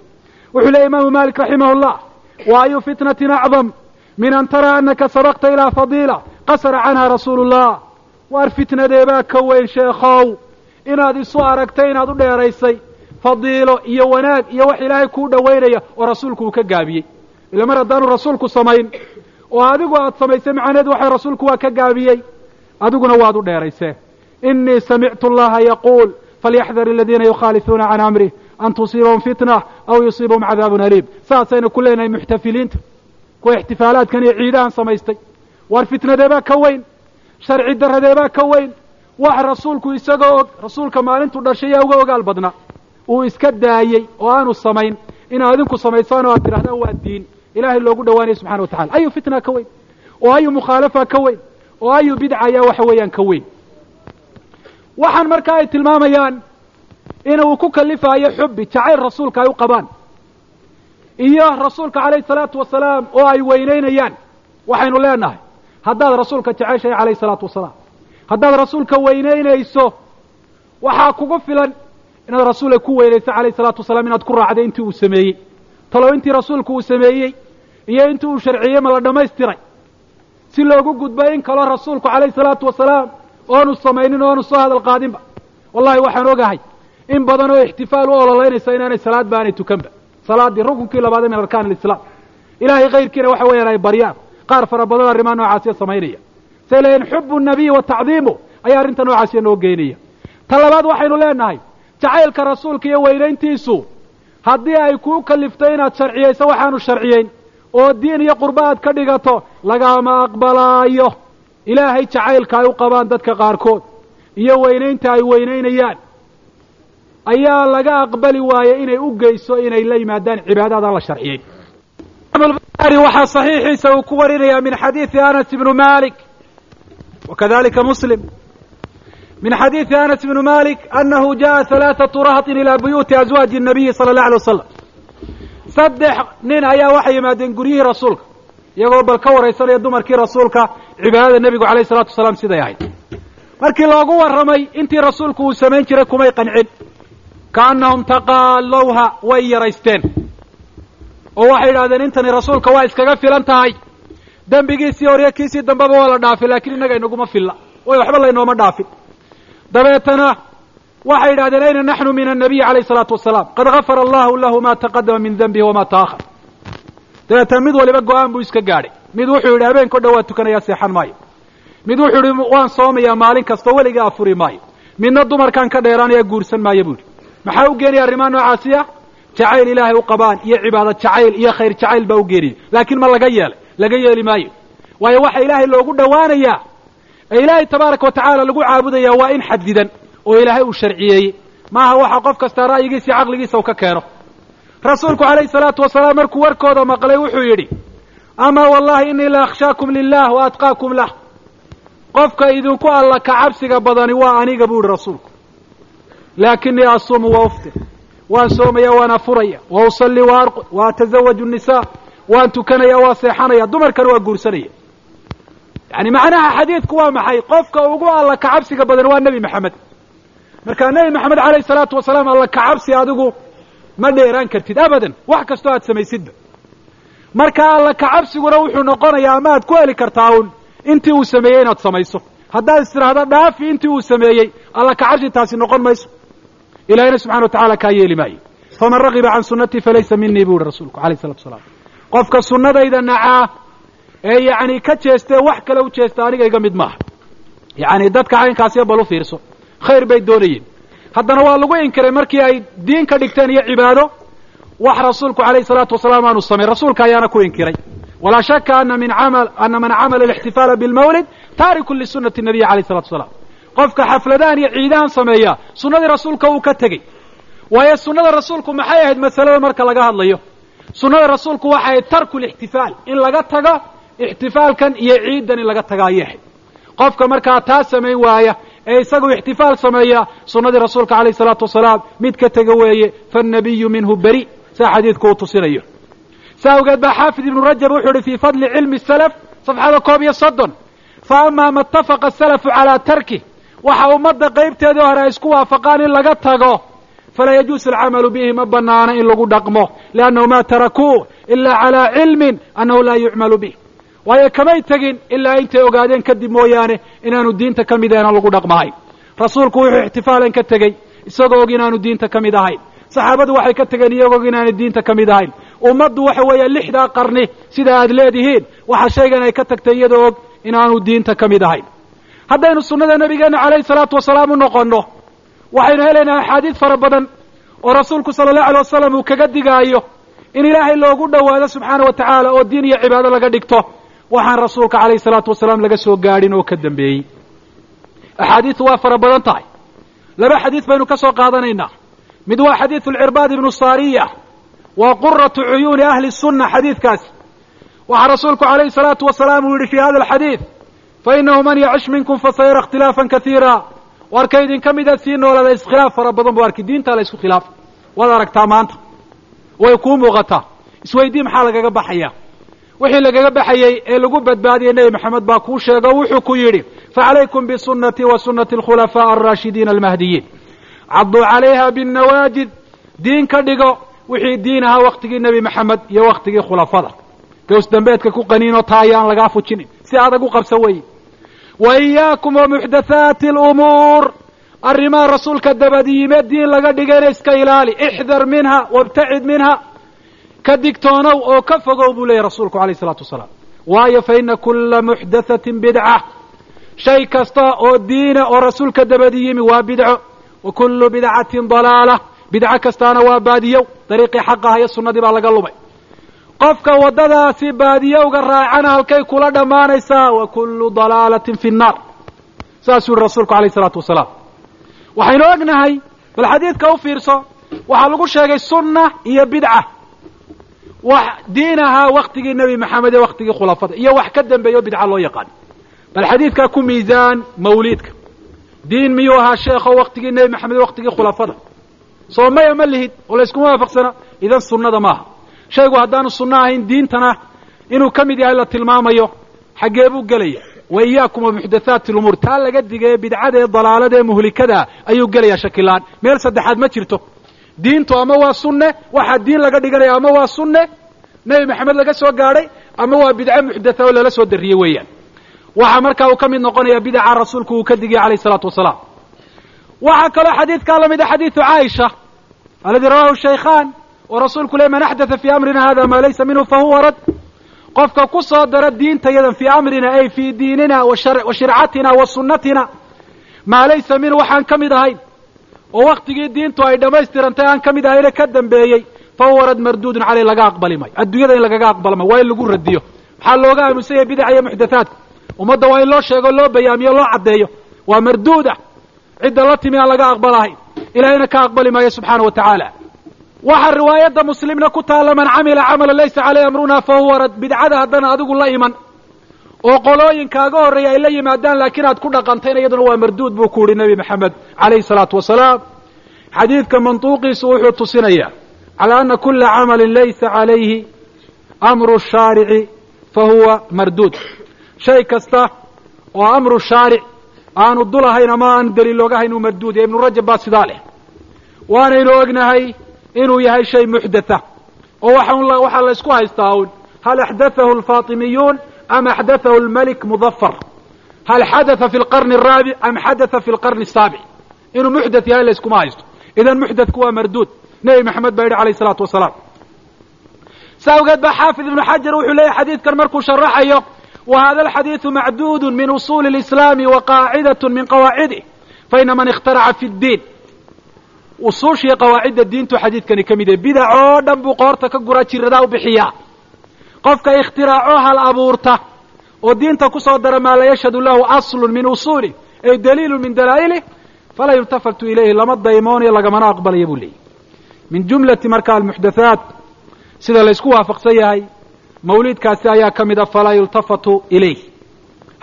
wuxuu leeyay imaamu malik raximah llah wa ayu fitnatin acdam min an taraa anaka sabaqta ilaa fadiila qasara canha rasuulu llah waar fitnadeebaa ka weyn sheekhow inaad isu aragtay inaad u dheeraysay fadiilo iyo wanaag iyo wax ilaahay kuu dhowaynaya oo rasuulku uu ka gaabiyey. Ila mar haddaanu rasuulku samayn oo adigu aad samaysay macnaheedu waxa rasuulku waa ka gaabiyey adiguna waad u dheeraysee inii samictu allaha yaquul falyaxdar aladiina yukhaalifuuna can amrih an tusiibahum fitna aw yusiibahum cadaabun aliim. Saasaynu ku leenahay muxtafiliinta kuwa ixtifaalaadkan iyo ciidahan samaystay. Waar fitnadeebaa ka weyn sharci daradeebaa ka weyn wax rasuulku isagoo og rasuulka maalintuu dhashay yaa uga ogaal badnaa. Uu iska daayey oo aanu samayn. Inaad idinku samaysaan oo aad tidhahdaan waa diin. Ilaahay loogu dhowaanaya subxana wa tacala ayu fitna ka weyn. Oo ayu mukhaalafa ka weyn. Oo ayu bidca ayaa waxa weeyaan ka weyn. Waxaan markaa ay tilmaamayaan inuu ku kalifaayo xubbi jacayl rasuulka ay u qabaan. Iyo rasuulka calayhi salaatu wasalaam oo ay weynaynayaan waxaynu leenahay haddaad rasuulka jeceshahay calayhi salaatu wasalaam haddaad rasuulka weynaynayso waxaa kugu filan inaad rasuulka ku weynayso calayhi salaatu wasalaam inaad ku raacday intii uu sameeyey. Talow intii rasuulku uu sameeyey iyo intii uu sharciyey ma la dhammaystiray. Si loogu gudbo in kaloo rasuulku calayhi salaatu wasalaam oonu samaynin oonu soo hadal qaadinba. Wallahi waxaan ogahay in badan oo ixtifaal u ololaynaysa inaanay salaad ba aanay tukanba salaaddii rukunkii labaad ee min arkaan alislaam. Ilaahay kayrkiina waxa weeyaan ay baryaan. Qaar fara badan arrimaha noocaasiya samaynaya leeyihiin xubu nabiyi wa tacdiimu. Ayaa arrinta noocaasiya noo geynaya ta labaad waxaynu leenahay jacaylka rasuulka iyo weynayntiisu haddii ay kuu kaliftay inaad sharciyayso waxaanu sharciyeyn. Oo diin iyo qurbo aad ka dhigato lagama aqbalaayo. Ilaahay jacaylka ay u qabaan dadka qaarkood iyo weynaynta ay weynaynayaan. Ayaa laga aqbali waaye inay u geyso inay la yimaadaan cibaadad aan la sharciyeyn. Waxaa saxiixiisa uu ku warinaya min xadiidi anas ibnu malik wa kadalika muslim min xadiidi anas ibnu malik anahu jaءa halaaثatu rahtin ilaa buyuuti azwaaji الnabiyi salى اllah alay wasalam saddex nin ayaa waxay yimaadeen guryihii rasuulka iyagoo bal ka waraysanaya dumarkii rasuulka cibaadada nebigu alayh الsalatu wasalaam siday ahayd markii loogu warramay intii rasuulku uu samayn jiray kumay qancin kaanahum taqaalowha way yaraysteen oo waxay yidhahdeen intani rasuulka waa iskaga filan tahay dembigiisii horiyo kiisii dambeba waa la dhaafay laakiin innaga inaguma filla. Way waxba laynooma dhaafin. Dabeetana waxay yidhahdeen ayna naxnu min annabiyi calayh isalaatu wasalaam. Qad gafara allahu lahu ma taqadama min denbihi wama ta'ahar dabeetana mid waliba go'aan buu iska gaadhay. Mid wuxuu yidhi habeenkao dhan waa tukanayaa seexan maayo. Mid wuxuu yidhi waan soomayaa maalin kasta weliga afuri maayo. Midna dumarkaan ka dheeraanaya guursan maayo buu yidhi. Maxaa u geenaya arrimaha noocaasiya? Jacayl ilaahay u qabaan iyo cibaado jacayl iyo khayr jacayl baa u geenaya laakiin ma laga yeelay laga yeeli maayo. Waayo waxa ilaahay loogu dhowaanayaa ee ilaahay tabaaraka wa tacaala lagu caabudaya waa in xadidan oo ilaahay uu sharciyeeyey maaha waxa qof kastaa ra'yigiisa iyo caqligiisa uu ka keeno. Rasuulku calayhi salaatu wasalaam markuu warkooda maqlay wuxuu yidhi amaa wallahi inii la akhshaakum lilah wa atqaakum lah. Qofka idinku alla ka cabsiga badani waa aniga buu yihi rasuulku. Laakinii asuumu wa uftir waan soomaya waan afuraya wa usalli wa arqud wa atazawaju nisa waan tukanaya waa seexanaya dumarkana waa guursanaya. Yani macnaha xadiidku waa maxay? Qofka ugu alla ka cabsiga badan waa nebi maxamed. Markaa nebi maxamed alayhi salaatu wasalaam alla ka cabsi adigu ma dheeraan kartid abadan. Wax kastoo aad samaysidba marka alla ka cabsiguna wuxuu noqonayaa ama aad ku heli kartaa un intii uu sameeyey inaad samayso. Haddaad istiraahdo dhaafi intii uu sameeyey alla ka cabsi taasi noqon mayso. Ilahina subxana wa tacala kaa yeeli maayo. Faman ragiba can sunnatii falaysa minii buu yihi rasuulku alayh salatu wasalaam qofka sunnadayda nacaa ee yacni ka jeestee wax kale u jeesta aniga iga mid maaha. Yacni dadka caynkaasiyo bal u fiirso. Khayr bay doonayeen. Haddana waa lagu inkiray markii ay diin ka dhigteen iyo cibaado wax rasuulku alayhi salaatu wasalaam aanu samayn rasuulka ayaana ku inkiray. Walaa shaka ana min amal ana man camala alixtifaala bilmawlid taariku lisunati nabiyi alayh salatu wasalaam. Qofka xafladahan iyo ciidahan sameeya sunnadii rasuulka uu ka tegey. Waayo sunnada rasuulku maxay ahayd masalada marka laga hadlayo sunnada rasuulku waxay tarku lixtifaal in laga tago ixtifaalkan iyo ciidan in laga taga ayay ahayd qofka markaa taa samayn waaya ee isagu ixtifaal sameeya sunnadii rasuulka alayh salaatu wasalaam mid ka tega weeye faannabiyu minhu beri. Saa xadiidku uu tusinayo. Saa awgeed baa xaafid ibnu rajab wuxuu ihi fii fadli cilmi salaf safxada koob iyo soddon. Fa amaa ma itafaqa asalafu calaa tarkih waxa ummadda qaybteedii hore ay isku waafaqaan in laga tago falaa yajuusu alcamalu bihi ma banaana in lagu dhaqmo liannahu ma tarakuu ila calaa cilmin annahu laa yucmalu bih waayo kamay tegin ilaa intay ogaadeen kadib mooyaane inaanu diinta ka mid ahayn aan lagu dhaqmahayn rasuulku wuxuu ixtifaalan ka tegey isagoo og inaanu diinta ka mid ahayn saxaabadu waxay ka tegeen iyagoo og inaanu diinta ka mid ahayn ummaddu waxa weeye lixdaa qarni sida aad leedihiin waxa shaygan ay ka tagtay iyadoo og inaanu diinta ka mid ahayn haddaynu sunnada nabigeena calayhi salaatu wasalaam u noqonno waxaynu helaynaa axaadiid fara badan oo rasuulku sala allahu alay wasalam uu kaga digaayo in ilaahay loogu dhowaado subxaana wa tacaala oo diin iyo cibaado laga dhigto waxaan rasuulka calayhi salaatu wasalaam laga soo gaadhin oo ka dambeeyey. Axaadiidu waa fara badan tahay. Laba xadiid baynu ka soo qaadanaynaa. Mid waa xadiidu alcirbaad ibnu saariya waa quratu cuyuuni ahli sunna xadiidkaasi waxaa rasuulku calayhi salaatu wasalaam uu yidhi fii hada alxadiid fa inahu man yacish minkum fasayara ikhtilaafan kaiira warka idinka mida sii noolada iskhilaaf fara badan bu arki diintaa la isku khilaafa waad aragtaa maanta. Way kuu muuqataa. Isweydii maxaa lagaga baxaya wixii lagaga baxayey ee lagu badbaadiyey nebi maxamed baa kuu sheego wuxuu ku yidhi facalaykum bisunatii wa sunati alkhulafaa alraashidiina almahdiyiin. Cadduu calayha binnawaajid. Diin ka dhigo wixii diin ahaa waktigii nebi maxamed iyo waktigii khulafada. Gaws dambeedka ku qaniinoo taa ayaan lagaa fujinin. Si adag u qabsa weeye wa iyaakum wa muxdathaati alumuur arrimaha rasuulka dabadiime diin laga dhigayna iska ilaali ixdar minha wabtacid minha ka digtoonow oo ka fogow buu leeyahy rasuulku alayh isalaatu wasalaam waayo fa ina kula muxdathatin bidca shay kasta oo diina oo rasuulka dabadi yimi waa bidco wa kullu bidcatin dalaala bidco kastaana waa baadiyow dariiqii xaqaha iyo sunnadii baa laga lumay qofka waddadaasi baadiyowga raacana halkay kula dhammaanaysaa wa kullu dalaalatin fi nnaar. Saasuu yihi rasuulku alayh isalaatu wasalaam. Waxaynu ognahay bal xadiidka u fiirso waxaa lagu sheegay sunna iyo bidca. Wax diin ahaa waktigii nebi maxamed iyo waktigii khulafada iyo wax ka dambeeyo bidca loo yaqaan. Bal xadiidkaa ku miisaan mawliidka. Diin miyuu ahaa sheekho waktigii nebi maxamed iyo waktigii khulafada? Soo maya ma lihid oo layskuma waafaqsana idan sunnada maaha shaygu haddaanu sunno ahayn diintana inuu ka mid yahay la tilmaamayo xaggee buu gelaya wa iyaakum muxdathaati lumuur taa laga digaye bidcada ee dalaalada ee ayuu gelayaa shakilaan. Meel saddexaad ma jirto. Diintu ama waa sunne waxaa diin laga dhiganaya ama waa sunne nebi maxamed laga soo gaadhay ama waa bidco muxdatha oo lala soo darriyey weeyaan. Waxaa markaa uu ka mid noqonaya bidaca rasuulku uu ka digaya alayh isalaatu wasalaam. Waxaa kaloo xadiidkaa la mid a xadiidu caaisha alladii rawahu shaykhaan oo rasuulku le man axdatha fii amrina hada maa laysa minhu fahuwa rad qofka ku soo dara diintayadan fii amrina ay fii diinina wa shircatina wa sunnatina maa laysa minhu waxaan ka mid ahayn oo waktigii diintu ay dhammaystirantay aan ka mid ahayna ka dambeeyey fahuwa rad marduudun caleyh laga aqbali mayo adduunyada in lagaga aqbala mayo waa in lagu radiyo maxaa looga aaminsan yahay bidaca iyo muxdathaadka ummadda waa in loo sheego loo bayaamiyo loo caddeeyo waa marduuda cidda la timi aan laga aqbalahayn ilahayna ka aqbali maayo subxaana wa tacaala waxaa riwaayadda muslimna ku taalla man camila camala laysa caleyh amruna fahuwa rad bidcada haddana adigu la iman oo qolooyinkaaga horreeya ay la yimaadaan laakiin aad ku dhaqantayna iyaduna waa marduud buu ku yihi nebi maxamed calayhi salaatu wasalaam xadiidka mantuuqiisu wuxuu tusinayaa calaa ana kula camalin laysa calayhi amru shaarici fa huwa marduud. Shay kasta oo amru shaaric aanu dul ahayn ama aanu daliil oga hayn uu marduud yahay. Ibnu rajab baa sidaa leh waanaynu ognahay inuu yahay shay muxdatha oo waxa waxaa la ysku haystaa un. Hal axdathahu alfaatimiyuun am axdathahu almalik mudafar hal xadatha fi lqarni araabic am xadatha fi lqarni asaabic inuu muxdath yahay la haysto. Idan muxdathku waa marduud. Nebi maxamed baa yidhi alayh isalaatu wasalaam. Sa awgeed baa xaafid ibnu xajar wuxuu leeyahy xadiidkan markuu sharaxayo wa hada alxadiidu macduudu min usuuli اlislaami wa qaacidat min qawaacidih faina man ikhtaraca fi ddiin usuushiiyo qawaacidda diintu xadiidkani ka mid yahay bidac oo dhan buu qoorta ka guraa jiradaa u bixiyaa qofka ikhtiraacoo hal abuurta oo diinta ku soo dara maa la yashhadu lahu aslun min usuulih ay daliilu min dalaa'ilih falaa yultafatu ilayhi lama daymoonayo lagamana aqbalaya buu leeyahy min jumlati marka almuxdathaat sida la ysku waafaqsan yahay mawliidkaasi ayaa ka mid a falaa yultafatu ilayh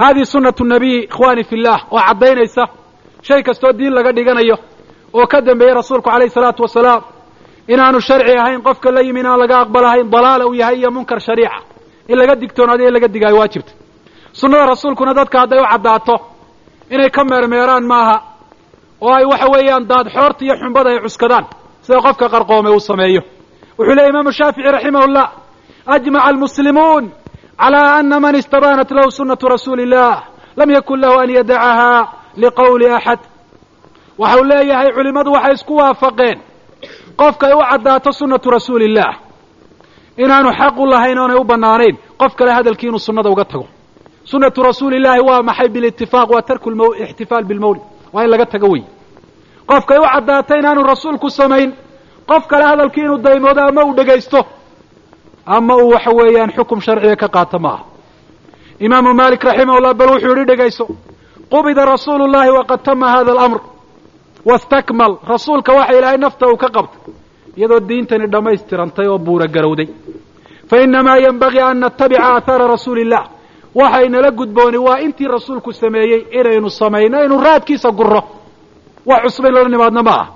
hadihi sunatu nabiy ikhwani fi llah oo caddaynaysa shay kastoo diin laga dhiganayo oo ka dambeeyey rasuulku alayh salaatu wasalaam inaanu sharci ahayn qofka la yimi inaan laga aqbalahayn dalaala uu yahay iyo munkar shariica. In laga digtoonaado in laga digaayo waajibta sunnada rasuulkuna dadka hadday u caddaato inay ka meermeeraan maaha oo ay waxa weeyaan daad xoorta iyo xumbada ay cuskadaan sida qofka qarqoome uu sameeyo. Wuxuu leeyay imaamu shaafici raximah llah ajmaca almuslimuun calى ana man istabaanat lahu sunatu rasuuli illah lam yakun lahu an yadacaha liqowli axad waxau leeyahay culimmadu waxay isku waafaqeen. Qofkay u caddaato sunnatu rasuuli illah inaanu xaq u lahayn oonay u bannaanayn qof kale hadalkii inuu sunnada uga tago. Sunnatu rasuuli illahi waa maxay bilitifaaq waa tarku ixtifaal bilmawlid waa in laga tago wey qofkay u caddaato inaanu rasuulku samayn qof kale hadalkii inuu daymoodo ama uu dhegaysto ama uu waxa weeyaan xukum sharciga ka qaato maaha. Imaamu malik raximah llah bal wuxuu yihi dhegayso qubida rasuulu llahi waqad tama hada alamr wastakmal rasuulka waxa ilaahay nafta uu ka qabtay iyadoo diintani dhammaystirantay oo buura garowday fa inamaa yenbagii an natabica aathaara rasuuli illah waxaynala gudbooni waa intii rasuulku sameeyey inaynu samayno inu raadkiisa guro wax cusub in lala nimaadno ma ah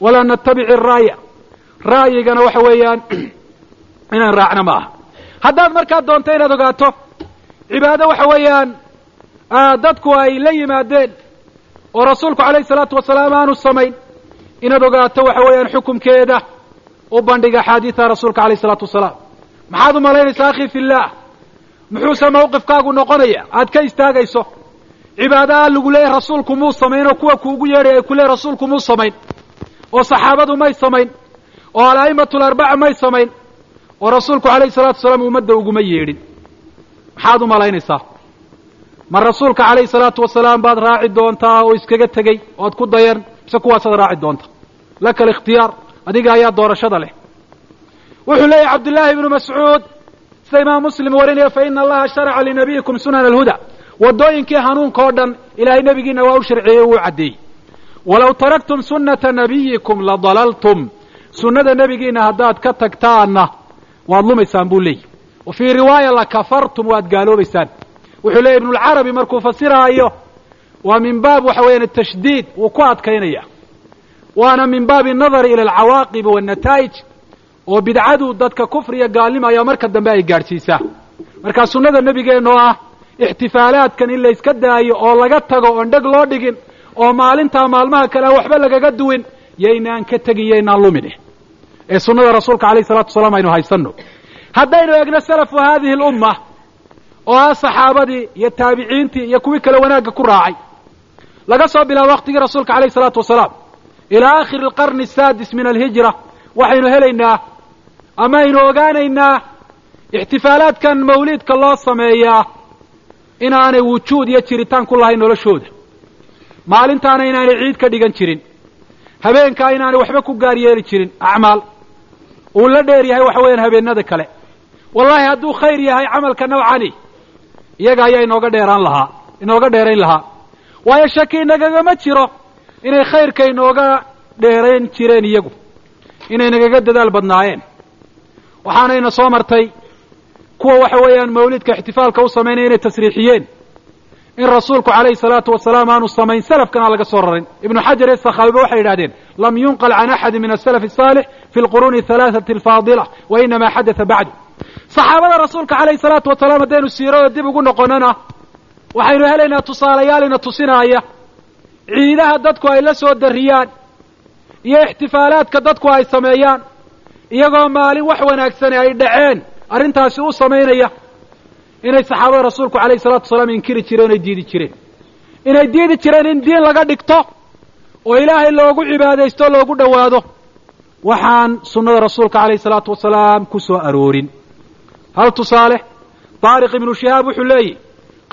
walaa natabici raaya ra'yigana waxa weeyaan inaan raacno ma aha haddaad markaa doonto inaad ogaato cibaado waxa weeyaan dadku ay la yimaadeen oo rasuulku calayhi salaatu wasalaam aanu samayn. Inaad ogaato waxa weeyaan xukumkeeda u bandhiga axaadiida rasuulka alayh isalaatu wasalaam. Maxaad u malaynaysaa akhi fillaah muxuuse mawqifkaagu noqonaya? Aad ka istaagayso. Cibaadaha lagu leeyahy rasuulku muu samayn oo kuwa kuugu yeedhay ay ku leeyahy rasuulku muu samayn. Oo saxaabadu may samayn. Oo ala'imatu larbaca may samayn. Oo rasuulku calayhi salatu wasalaam ummadda uguma yeedhin. Maxaad u malaynaysaa ma rasuulka calayhi salaatu wasalaam baad raaci doontaa oo iskaga tegey oad ku dayan mise kuwaasaad raaci doonta? Laka alikhtiyaar adiga ayaa doorashada leh. Wuxuu leeyahy cabdullaahi ibnu mascuud sida imaam muslim warinaya fa ina allaha sharaca linabiyikum sunana alhuda. Waddooyinkii hanuunka oo dhan ilaahay nebigiina waa u sharceeyey o wuu caddeeyey. Walow taraktum sunnata nabiyikum ladalaltum sunnada nebigiina haddaad ka tagtaanna waad lumaysaan buu leeyahy wa fii riwaaya lakafartum waad gaaloobaysaan wuxuu leeyay ibnulcarabi markuu fasiraayo waa min baab waxa weeyaan atashdiid wuu ku adkaynaya. Waana min baabi annadari ila alcawaaqibi waannataa'ij oo bidcadu dadka kufriya gaalnimo ayaa marka dambe ay gaadhsiisaa markaa sunnada nebigeenoo ah ixtifaalaadkan in layska daayo oo laga tago oon dheg loo dhigin oo maalintaa maalmaha kale waxba lagaga duwin yaynaan ka tegin yaynaan lumin ee sunnada rasuulka alayh salatu wasalaam aynu haysanno. Haddaynu eegno salafu hadihi alumma oo ah saxaabadii iyo taabiciintii iyo kuwii kale wanaagga ku raacay. Laga soo bilaabo waqtigii rasuulka alayh salaatu wasalaam. Ilaa aakhiri alqarni asaadis min alhijra waxaynu helaynaa ama aynu ogaanaynaa ixtifaalaadkan mawliidka loo sameeyaa inaanay wujuud iyo jiritaan ku lahayn noloshooda. Maalintaana inaanay ciid ka dhigan jirin. Habeenkaa inaanay waxba ku gaar yeeli jirin. Acmaal. Uu la dheer yahay waxa weeyaan habeenada kale. Wallahi hadduu khayr yahay camalka nawcani iyaga ayaa inooga dheeraan lahaa inooga dheerayn lahaa waayo shaki inagagama jiro inay khayrka inooga dheerayn jireen iyagu inay nagaga dadaal badnaayeen waxaanayna soo martay kuwa waxa weeyaan mawlidka ixtifaalka u samaynaya inay tasriixiyeen. In rasuulku calayhi salaatu wasalaam aanu samayn salafkana laga soo rarin. Ibnu xajar ee sakhaabiba waxay yidhahdeen lam yunqal can axadi min asalaf asaalix fi lquruuni halaathati alfaadila wa inama xadatha bacdu saxaabada rasuulka calayhi salaatu wasalaam haddaynu siirada dib ugu noqonana waxaynu helaynaa tusaalayaal ina tusinaaya ciidaha dadku ay la soo darriyaan iyo ixtifaalaadka dadku ay sameeyaan iyagoo maalin wax wanaagsani ay dhaceen arrintaasi u samaynaya inay saxaabada rasuulku calayhi salatu wasalaam inkiri jireen inay diidi jireen. Inay diidi jireen in diin laga dhigto oo ilaahay loogu cibaadaysto loogu dhowaado. Waxaan sunnada rasuulka calayhi salaatu wasalaam ku soo aroorin hal tusaale taariq ibnu shihaab wuxuu leeyihi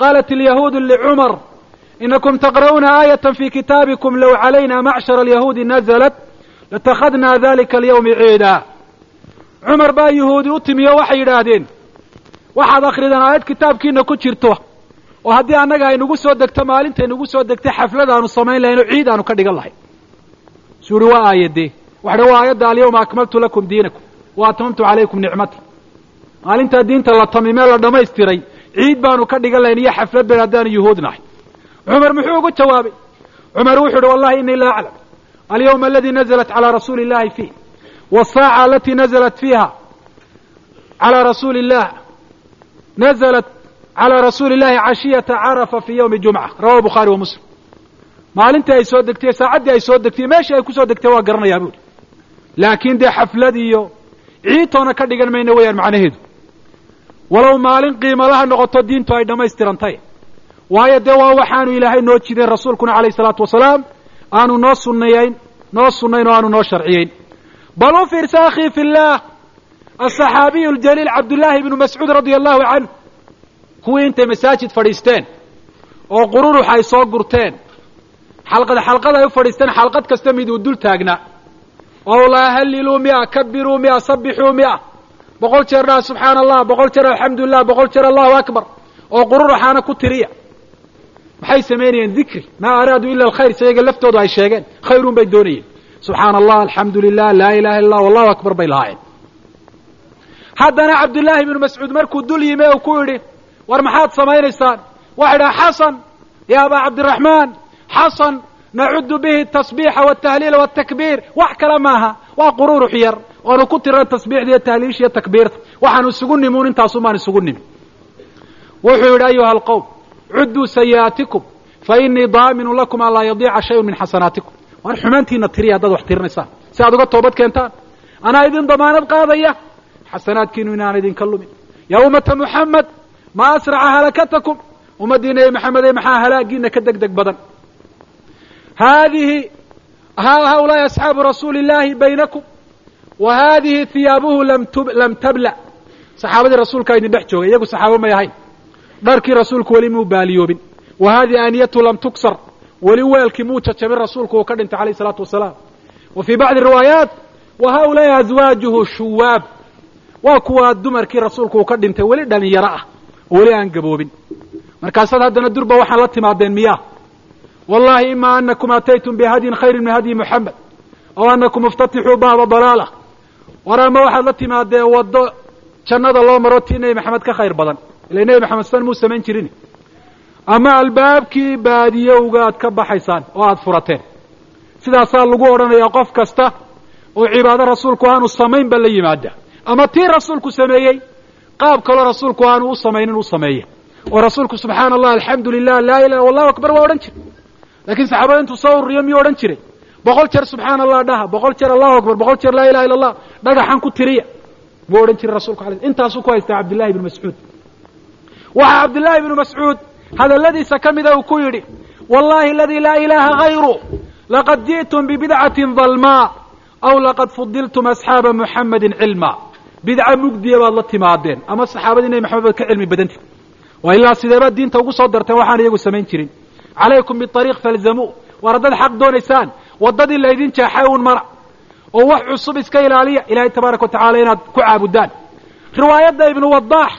qaalat alyahuudu licumar inakum taqra'uuna aayatan fi kitaabikum low calayna macshara alyahuudi nazalat latakhadna dalika alyawmi ciida cumar baa yahuudi u timiyo waxay yidhaahdeen waxaad akridaan aayad kitaabkiina ku jirto oo haddii annaga aynugu soo degto maalintay nagu soo degtay xaflad aanu samayn lahayn oo ciid aanu ka dhigan lahayn suu uhi waa aayadee waxa waa aayadda alyawma akmaltu lakum diinakum wa atmamtu calaykum nicmati maalintaa diinta la tamimee la dhammaystiray ciid baanu ka dhigan lahayn iyo xaflad ben haddaanu yuhuud nahay cumar muxuu ugu jawaabay cumar wuxuu uhi wallahi inii la aclam alyawma aladi nazalat calaa rasuuli illahi fiih والsاacة alati naزlat fiiha عalى rasuuli الlah naزlat عalى rasuuli الlahi cashiyaةa carafa fi ywmi jumcة rawahu bukhaari wa muslim maalintii ay soo degtay saacaddii ay soo degtay meeshii ay kusoo degtay waa garanayaa buuhi laakiin dee xaflad iyo ciidtoona ka dhigan mayno weeyaan macnaheedu walow maalin qiimadaha noqoto diintu ay dhammaystirantay. Waayo dee waa waxaanu ilaahay noo jidayn rasuulkuna calayhi salaatu wasalaam aanu noo sunnayayn noo sunnayn oo aanu noo sharciyeyn. Bal u fiirsa akhii fi illaah alsaxaabiyu ljaliil cabdullaahi ibnu mascuud radia allahu canh kuwii intay masaajid fadhiisteen oo qururux ay soo gurteen. Xalqad xalqad ay u fadhiisteen xalqad kasta miduu dul taagna. Oo laa halliluu mia kabbiruu mia sabixuu mia boqol jeer dhaha subxaana allah boqol jeer alxamdu lilah boqol jeer allahu akbar. Oo qururuxaana ku tiriya. Maxay samaynayeen dikri maa araaduu ila alkhayr. Isayaga laftoodu ay sheegeen. Khayruun bay doonayeen. Subxaana allah alxamdu lilah laa ilaha illa allah allahu akbar bay lahaayeen. Haddana cabdullaahi ibnu mascuud markuu dul yimi u ku yidhi war maxaad samaynaysaan? Waxa idhaha xasan ya abaa cabdiraxmaan. Xasan nacudu bihi tasbiixa waltahliila waltakbiir wax kale maaha waa qururux yar oanu ku tiran tasbiixda iyo tahliisha iyo takbiirta. Waxaanu isugu nimuun intaasumaan isugu nimi. Wuxuu yidhi ayuha alqowm cudduu sayi'aatikum fa inii daaminu lakum an laa yadiica shayun min xasanaatikum. Waar xumaantiina tiriya haddaad wax tirinaysaan si aad uga toobad keentaan anaa idin damaanad qaadaya? Xasanaadkiinu inaan idinka lumin. Yaa ummata muxamed ma asraca halakatakum. Ummaddii nebi maxamedee maxaa halaagiina ka deg deg badan? Haadihi haulaai asxaabu rasuuli illaahi baynakum wa haadihi hiyaabuhu lam tabla. Saxaabadii rasuulkaa idin dhex joogay iyagu saxaabo may ahayn. Dharkii rasuulku weli muu baaliyoobin. Wa haadihi aaniyatu lam tuksar. Weli weelkii muu jajabin rasuulku uu ka dhintay alayh isalaatu wasalaam. Wa fii bacdi riwaayaat wa haulaai azwaajuhu shuwaab. Waa kuwaa dumarkii rasuulku uu ka dhintay weli dhalinyaro ah oo weli aan gaboobin. Markaasaad haddana durba waxaan la timaadeen miyaa wallahi ima anakum ataytum bihadyin khayrin min hadyi muxamed aw anakum iftatixuu baaba dalaala. War ama waxaad la timaadeen waddo jannada loo maro tii nebi maxamed ka khayr badan? Ila nebi maxamed san muu samayn jirin. Ama albaabkii baadiyowga aad ka baxaysaan oo aada furateen? Sidaasaa lagu odhanayaa qof kasta oo cibaado rasuulku aanu samayn ba la yimaada ama tii rasuulku sameeyey qaab kaloo rasuulku aanu u samaynin u sameeye oo rasuulku subxaana allah alxamdu lilah laa ilaha wallahu akbar waa odhan jira lakiin saxaabada intuu soo ururiyo miyuu odhan jiray? Boqol jeer subxaana allah dhaha. Boqol jeer allahu akbar. Boqol jeer laa ilaha illa allah dhagaxan ku tiriya. Muu odhan jiray rasulku ala intaasuu ku haystaa cabdillahi ibnu mascuud. Waxaa cabdillahi ibnu mascuud hadalladiisa ka mida uu ku yidhi wallahi aladii laa ilaha hayru laqad ji'tum bibidcatin dalmaa aw laqad fudiltum asxaaba muxamedin cilma. Bidca mugdiya baad la timaadeen ama saxaabadii nebi maxamed baad ka cilmi badanti. Waa ilaa sideebaad diinta ugu soo darteen waxaan iyagu samayn jirin calaykum biariiq falzamuu war haddaad xaq doonaysaan waddadii laydin jeexay uun mara oo wax cusub iska ilaaliya ilaahay tabaaraka watacala inaad ku caabudaan riwaayadda ibnu wadaax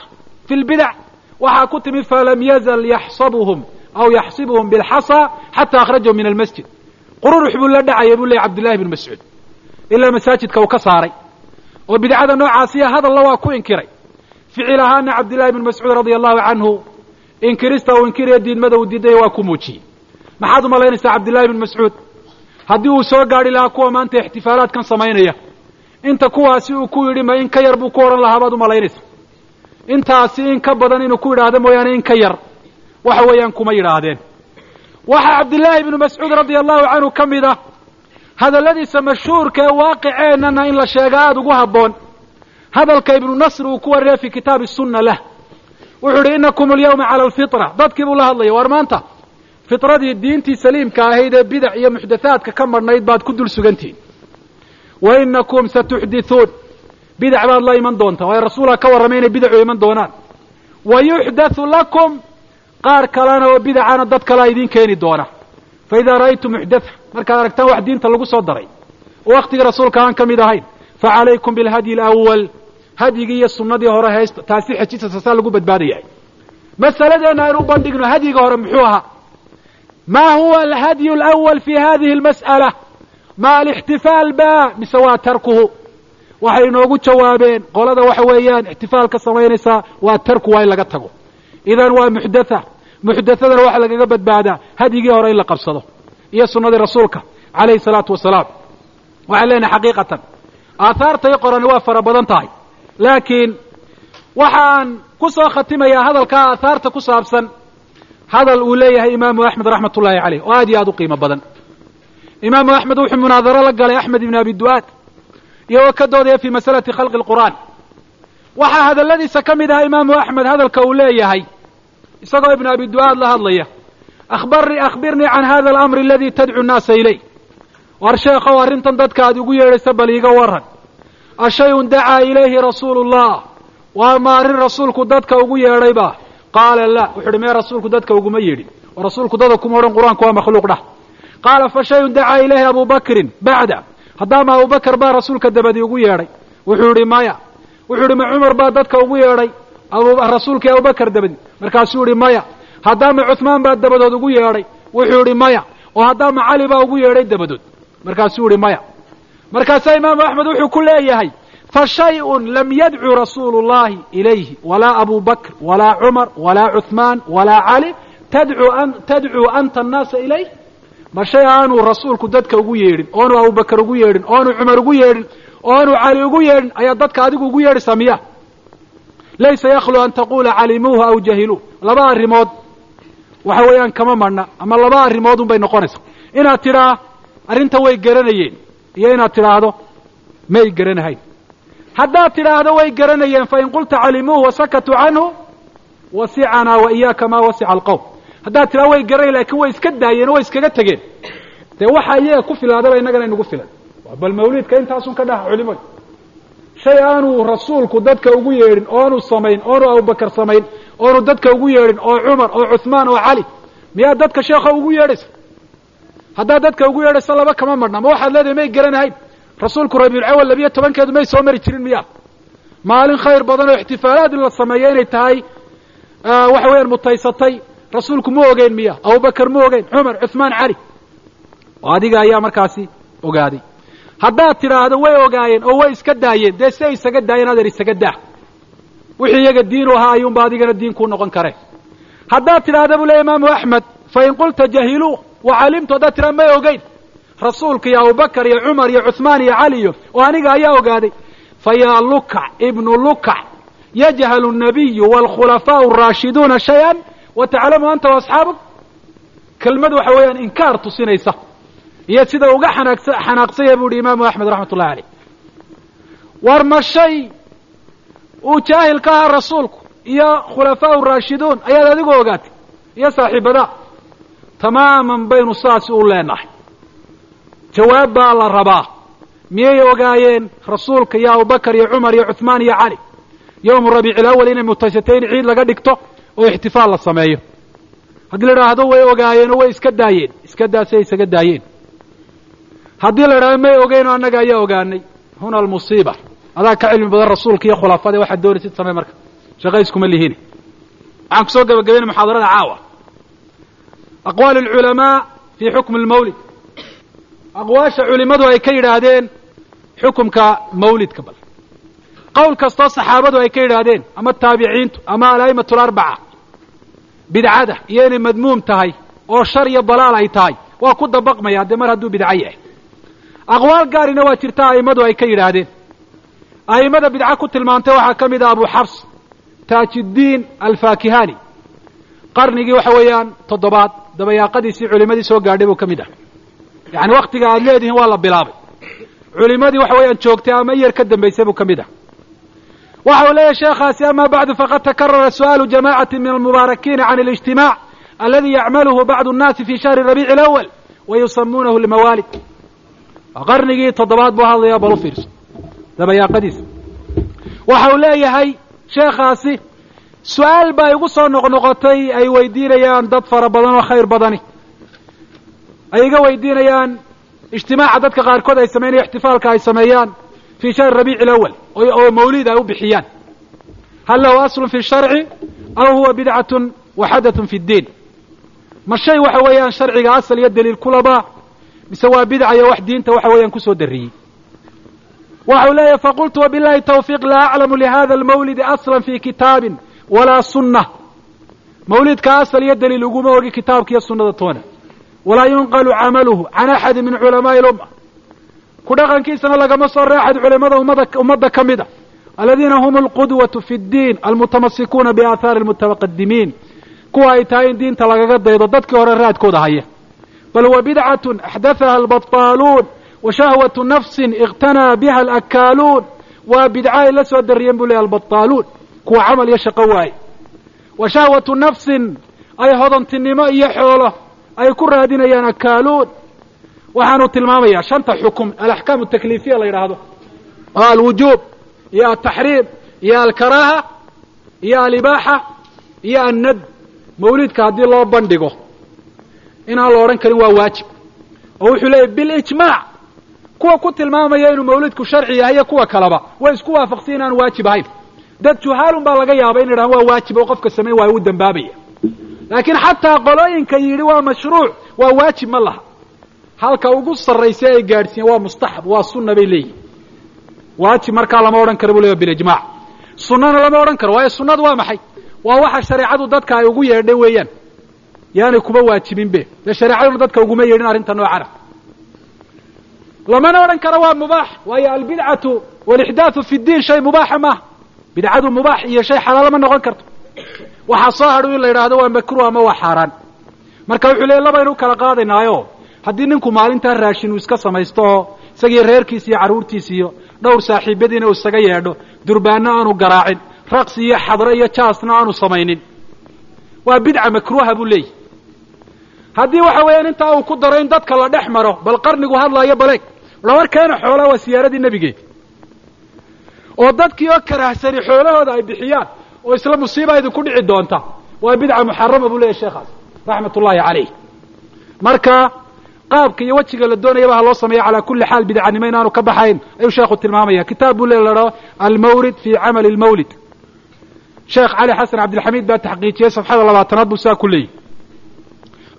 fi lbidac waxaa ku timi falam yazal yaxsabuhum aw yaxsibuhum bilxasa xata akhrajahum min almasjid qururux buu la dhacaya buu leeyay cabdillahi ibnu mascuud ilaa masaajidka uu ka saaray oo bidcada noocaasiya hadalla waa ku inkiray ficil ahaana cabdillahi ibnu mascuud radia allahu canhu inkirista uu inkiraya diidmada uu diidaya waa ku muujiyey maxaad umalaynaysaa cabdillahi ibnu mascuud haddii uu soo gaadhi lahaa kuwa maanta ixtifaalaadkan samaynaya inta kuwaasi uu ku yidhi ma in ka yar buu ku odhan lahaa baad umalaynaysa intaasi in ka badan inuu ku yidhaahdo mooyaane in ka yar waxa weeyaan kuma yidhaahdeen waxaa cabdillaahi ibnu mascuud radia allahu canhu ka mid ah hadalladiisa mashhuurka ee waaqiceennana in la sheega aada ugu habboon hadalka ibnu nasr uu ku wariyay fi kitaabi sunna lah wuxuu idhi inakum alyawma cala alfitra. Dadkii buu la hadlaya war maanta fitradii diintii saliimka ahayd ee bidac iyo muxdathaadka ka marhnayd baad ku dul sugantihiin wa inakum satuxdithuun. Bidac baad la iman doontaa waayo rasuulaa ka warramay inay bidacu iman doonaan. Wa yuxdathu lakum qaar kalena oo bidacana dad kalea idiin keeni doona. Fa idaa ra'aytum muxdatha markaad aragtaan wax diinta lagu soo daray oo rasuulka aan ka mid ahayn fa calaykum bilhadyi alawal hadyigii iyo sunnadii hore haysta taasi xejisa saasaa lagu badbaadayahay masaladeenna aynu u bandhigno hadyiga hore muxuu ahaa ma huwa alhadyu alawal fi hadihi almas'ala? Ma alixtifaal ba? Mise waa tarkuhu? Waxay inoogu jawaabeen qolada waxa weeyaan ixtifaalka samaynaysaa waa tarku waa in laga tago. Idan waa muxdatha muxdathadana waxa lagaga badbaadaa hadyigii hore in la qabsado iyo sunnadii rasuulka calayhi salaatu wasalaam. Waxaan leenahay xaqiiqatan aahaartay qorani waa fara badan tahay laakiin waxaan ku soo khatimayaa hadalkaa aahaarta ku saabsan hadal uu leeyahay imaamu axmed raxmat ullaahi caleyh oo aad iyo aad u qiimo badan. Imaamu axmed wuxuu munaadaro la galay axmed ibn abi du'aad iyagoo ka doodaya fi masalati khalqi lqur'aan waxaa hadalladiisa ka mid ahaa imaamu axmed hadalka uu leeyahay isagoo ibnu abi du'aad la hadlaya akhbarnii akhbirnii can hada alamri aladi tadcu nnaasa ilay war sheekhow arrintan dadka aad ugu yeedhaysa bal iiga waran ashayun dacaa ilayhi rasuulu llah waa ma arrin rasuulku dadka ugu yeedhayba. Qaala la wuxu uhi mee rasuulku dadka uguma yeedhin oo rasuulku dada kuma odhan qur'aanku waa makhluuq dhah. Qaala fa shayun dacaa ilayhi abu bakrin bacda. Haddaama abubakar baa rasuulka dabadii ugu yeedhay. Wuxuu idhi maya. Wuxuu idhi ma cumar baa dadka ugu yeedhay? Rasuulkii abubakar dabadii markaasuu idhi maya. Haddaama cuhmaan baa dabadood ugu yeedhay. Wuxuu idhi maya. Oo haddaama cali baa ugu yeedhay dabadood. Markaasuu idhi maya markaasaa imaamu axmed wuxuu ku leeyahay fa shayun lam yadcu rasuulu llahi ilayhi walaa abu bakr walaa cumar walaa cuhmaan walaa cali tadcuu anta annaasa ilayh ma shay aanuu rasuulku dadka ugu yeedhin oonu abubakar ugu yeedhin oonu cumar ugu yeedhin oonu cali ugu yeedhin ayaa dadka adigu ugu yeedhaysaa miya laysa yakhlu an taqula calimuuhu aw jahiluuh. Laba arrimood waxa weeyaan kama madhna ama laba arrimood un bay noqonaysa inaad tidhaa arrinta way garanayeen iyo inaad tidhaahdo may garanahayn haddaad tidhaahdo way garanayeen fain qulta calimuuhu wasakatuu canhu wasicanaa wa iyaaka maa wasica alqowm haddaad tidhahdo way garanayen laakiin way iska daayeen o way iskaga tegeen. Dee waxa iyaga ku filaadaba innagana inugu filan. Bal mawliidka intaasun ka dhaha culimadu shay aanuu rasuulku dadka ugu yeedhin oonu samayn oonu abubakar samayn oonu dadka ugu yeedhin oo cumar oo cuhmaan oo cali miyaad dadka sheekha ugu yeedhaysa haddaad dadka ugu yeedhaysa laba kama madhna ma waxaad leedahay may garanahayn rasuulku rabiulcawal labiyo tobankeedu may soo mari jirin miya. Maalin khayr badan oo ixtifaalaad la sameeyo inay tahay waxa weeyaan mutaysatay. Rasuulku ma ogeyn miya. Abubakar ma ogeyn. Cumar cuhmaan cali oo adiga ayaa markaasi ogaaday. Haddaad tidhaahdo way ogaayeen oo way iska daayeen. Dee si ay isaga daayeen adeer isaga daa. Wixii iyaga diinu ahaa ayuunba adigana diin kuu noqon kareen haddaad tidhaahda buu leey imaamu axmed fain qulta jahiluu wa calimtu haddaad tidhahda may ogeyn rasuulka iyo abubakar iyo cumar iyo cuhmaan iyo cali iyo oo aniga ayaa ogaaday fa yaa lukac ibnu lukac yajhalu الnabiyu wاlkhulafaau الraashiduuna shayئa wa taclamu anta waasxaabuk kelmad waxa weeyaan inkaar tusinaysa iyo sida uga xanaaqsa xanaaqsanya bu uhi imaamu axmed raxmat ullahi aleyh war ma shay uu jaahil ka ahaa rasuulku iyo khulafaau raashiduun ayaad adigu ogaatay iyo saaxiibadaa tamaaman baynu saas u leenahay. Jawaab baa la rabaa. Miyay ogaayeen rasuulka iyo abubakar iyo cumar iyo cuhmaan iyo cali yowmu rabiici alawal inay mutaysatay in ciid laga dhigto oo ixtifaal la sameeyo. Haddii la idhaahdo way ogaayeen oo way iska daayeen. Iska daasay isaga daayeen. Haddii la idhahdo may ogeyn oo annaga ayaa ogaanay. Huna almusiiba. Adaa ka cilmi badan rasuulka iyo khulafada waxaad doonaysid samey marka. Shaqayskuma lihiin. Waxaan ku soo gabagabayna muxaadarada caawa aqwaal alculamaa fii xukmi lmawlid aqwaasha culimadu ay ka yidhaahdeen xukumka mawlidka bal. Qowl kastoo saxaabadu ay ka yidhaahdeen ama taabiciintu ama alaa'imatu alarbaca bidcada iyo inay madmuum tahay oo shar iyo dalaal ay tahay waa ku dabaqmaya dee mar hadduu bidco yahay. Aqwaal gaarina waa jirta a'immadu ay ka yidhaahdeen. A'immada bidco ku tilmaantay waxaa ka mid ah abu xabs taajiddiin alfaakihani qarnigii waxa weeyaan toddobaad dabayaaqadiisii culimadii soo gaadhay buu ka mid ah yacani waktiga aad leedihiin waa la bilaabay culimadii waxa weeyaan joogtay ama iyar ka dambaysay buu ka mid ah waxa uu leeyahy sheekhaasi ama bacdu faqad takarara su'aalu jamacati min almubaarakiina can اlijtimaac aladi yacmaluhu bacdu الnaasi fi shahri rabiici اlawal wa yusamuunahu lmawaalid qarnigii toddobaad buu hadlayaa bal u fiirso dabayaaqadiisa waxa uu leeyahay sheekhaasi su'aal baa igu soo noqnoqotay ay weydiinayaan dad fara badan oo khayr badani. Ay iga weydiinayaan ijtimaaca dadka qaarkood ay sameynaya ixtifaalka ay sameeyaan fii shahri rabiici alawal oo mawlid ay u bixiyaan. Hal lahu aslun fi sharci aw huwa bidcatun wa xadathun fi ddiin ma shay waxa weeyaan sharciga asal iyo daliil kulaba mise waa bidca iyo wax diinta waxa weeyaan ku soo dariyey waxa uu leeyahy faqultu wabilahi tawfiiq laa aclamu lihada almawlidi aslan fi kitaabin walaa sunna mawlidka asal iyo daliil uguma ogi kitaabka iyo sunnada toona walaa yunqalu camaluhu can axadi min culamaai lumma ku dhaqankiisana lagama soo reexad culimada ummada ummadda ka mid a aladiina hum alqudwatu fi ddiin almutamasikuuna biaahaari almutaqadimiin kuwa ay tahay in diinta lagaga daydo dadkii hore raadkooda haya bal huwa bidcatun axdathaha albataaluun wa shahwatu nafsin iqtanaa biha alakaaluun waa bidca ay la soo dariyeen buu leehay albataaluun kuwa camal iyo shaqo waaye wa shahwatu nafsin ay hodantinimo iyo xoolo ay ku raadinayaan akaaluun. Waxaanu tilmaamayaa shanta xukum alaxkaam atakliifiya la yidhaahdo. Oo alwujuub iyo altaxriim iyo alkaraaha iyo alibaaxa iyo annad mawlidka haddii loo bandhigo inaan la odhan karin waa waajib. Oo wuxuu leeyahy bilijmaac kuwa ku tilmaamaya inuu mawlidku sharci yahay iyo kuwa kaleba. Way isku waafaqsan inaan waajib ahayn dad juhaalun baa laga yaaba in la yidhahan waa waajib oo qofka samayn waayo u dambaabaya. Laakiin xataa qolooyinka yidhi waa mashruuc waa waajib ma laha. Halka ugu sarraysa ay gaadhsiiyeen waa mustaxab waa sunna bay leeyihiin waajib markaa lama odhan karo buu leeya bilijmaac sunnana lama odhan karo waayo sunnadu waa maxay? Waa waxa shareecadu dadka ay ugu yeedhay weeyaan. Yaanay kuba waajibinbe dee shareecaduna dadka uguma yeedhin arrinta noocana. Lamana odhan karo waa mubaax waayo albidcatu walixdaathu fi ddiin shay mubaaxa maaha bidcadu mubaax iyo shay xalaalo ma noqon karto. Waxaa soo hadhu in la yidhaahdo waa makruh ama waa xaaraan. Marka wuxuu leey labaynu kala qaadaynaayo haddii ninku maalintaa raashin uu iska samaysto oo isagii reerkiisi iyo carruurtiisi iyo dhowr saaxiibadiina uu isaga yeedho durbaanno aanu garaacin raqsi iyo xadro iyo jaasna aanu samaynin. Waa bidca makruuha buu leeyahy haddii waxa weeyaan intaa uu ku daro in dadka la dhex maro bal qarnigu hadlaayo baleeg. Dhawarkeena xoolaa waa siyaaradii nebigeed oo dadkii oo karahsani xoolahooda ay bixiyaan oo isla musiiba idinku dhici doonta. Waa bidca muxarama buu leeyahy sheekhaas raxmat ullaahi calayh. Marka qaabka iyo wejiga la doonayaba ha loo sameeya calaa kulli xaal bidcanimo inaanu ka baxayn ayuu sheekhu tilmaamaya kitaab buu le lahao almawrid fi camali lmawlid. Sheekh cali xasan cabdilxamiid baa taxqiijiyey safxada labaatanaad buu saa ku leeyahy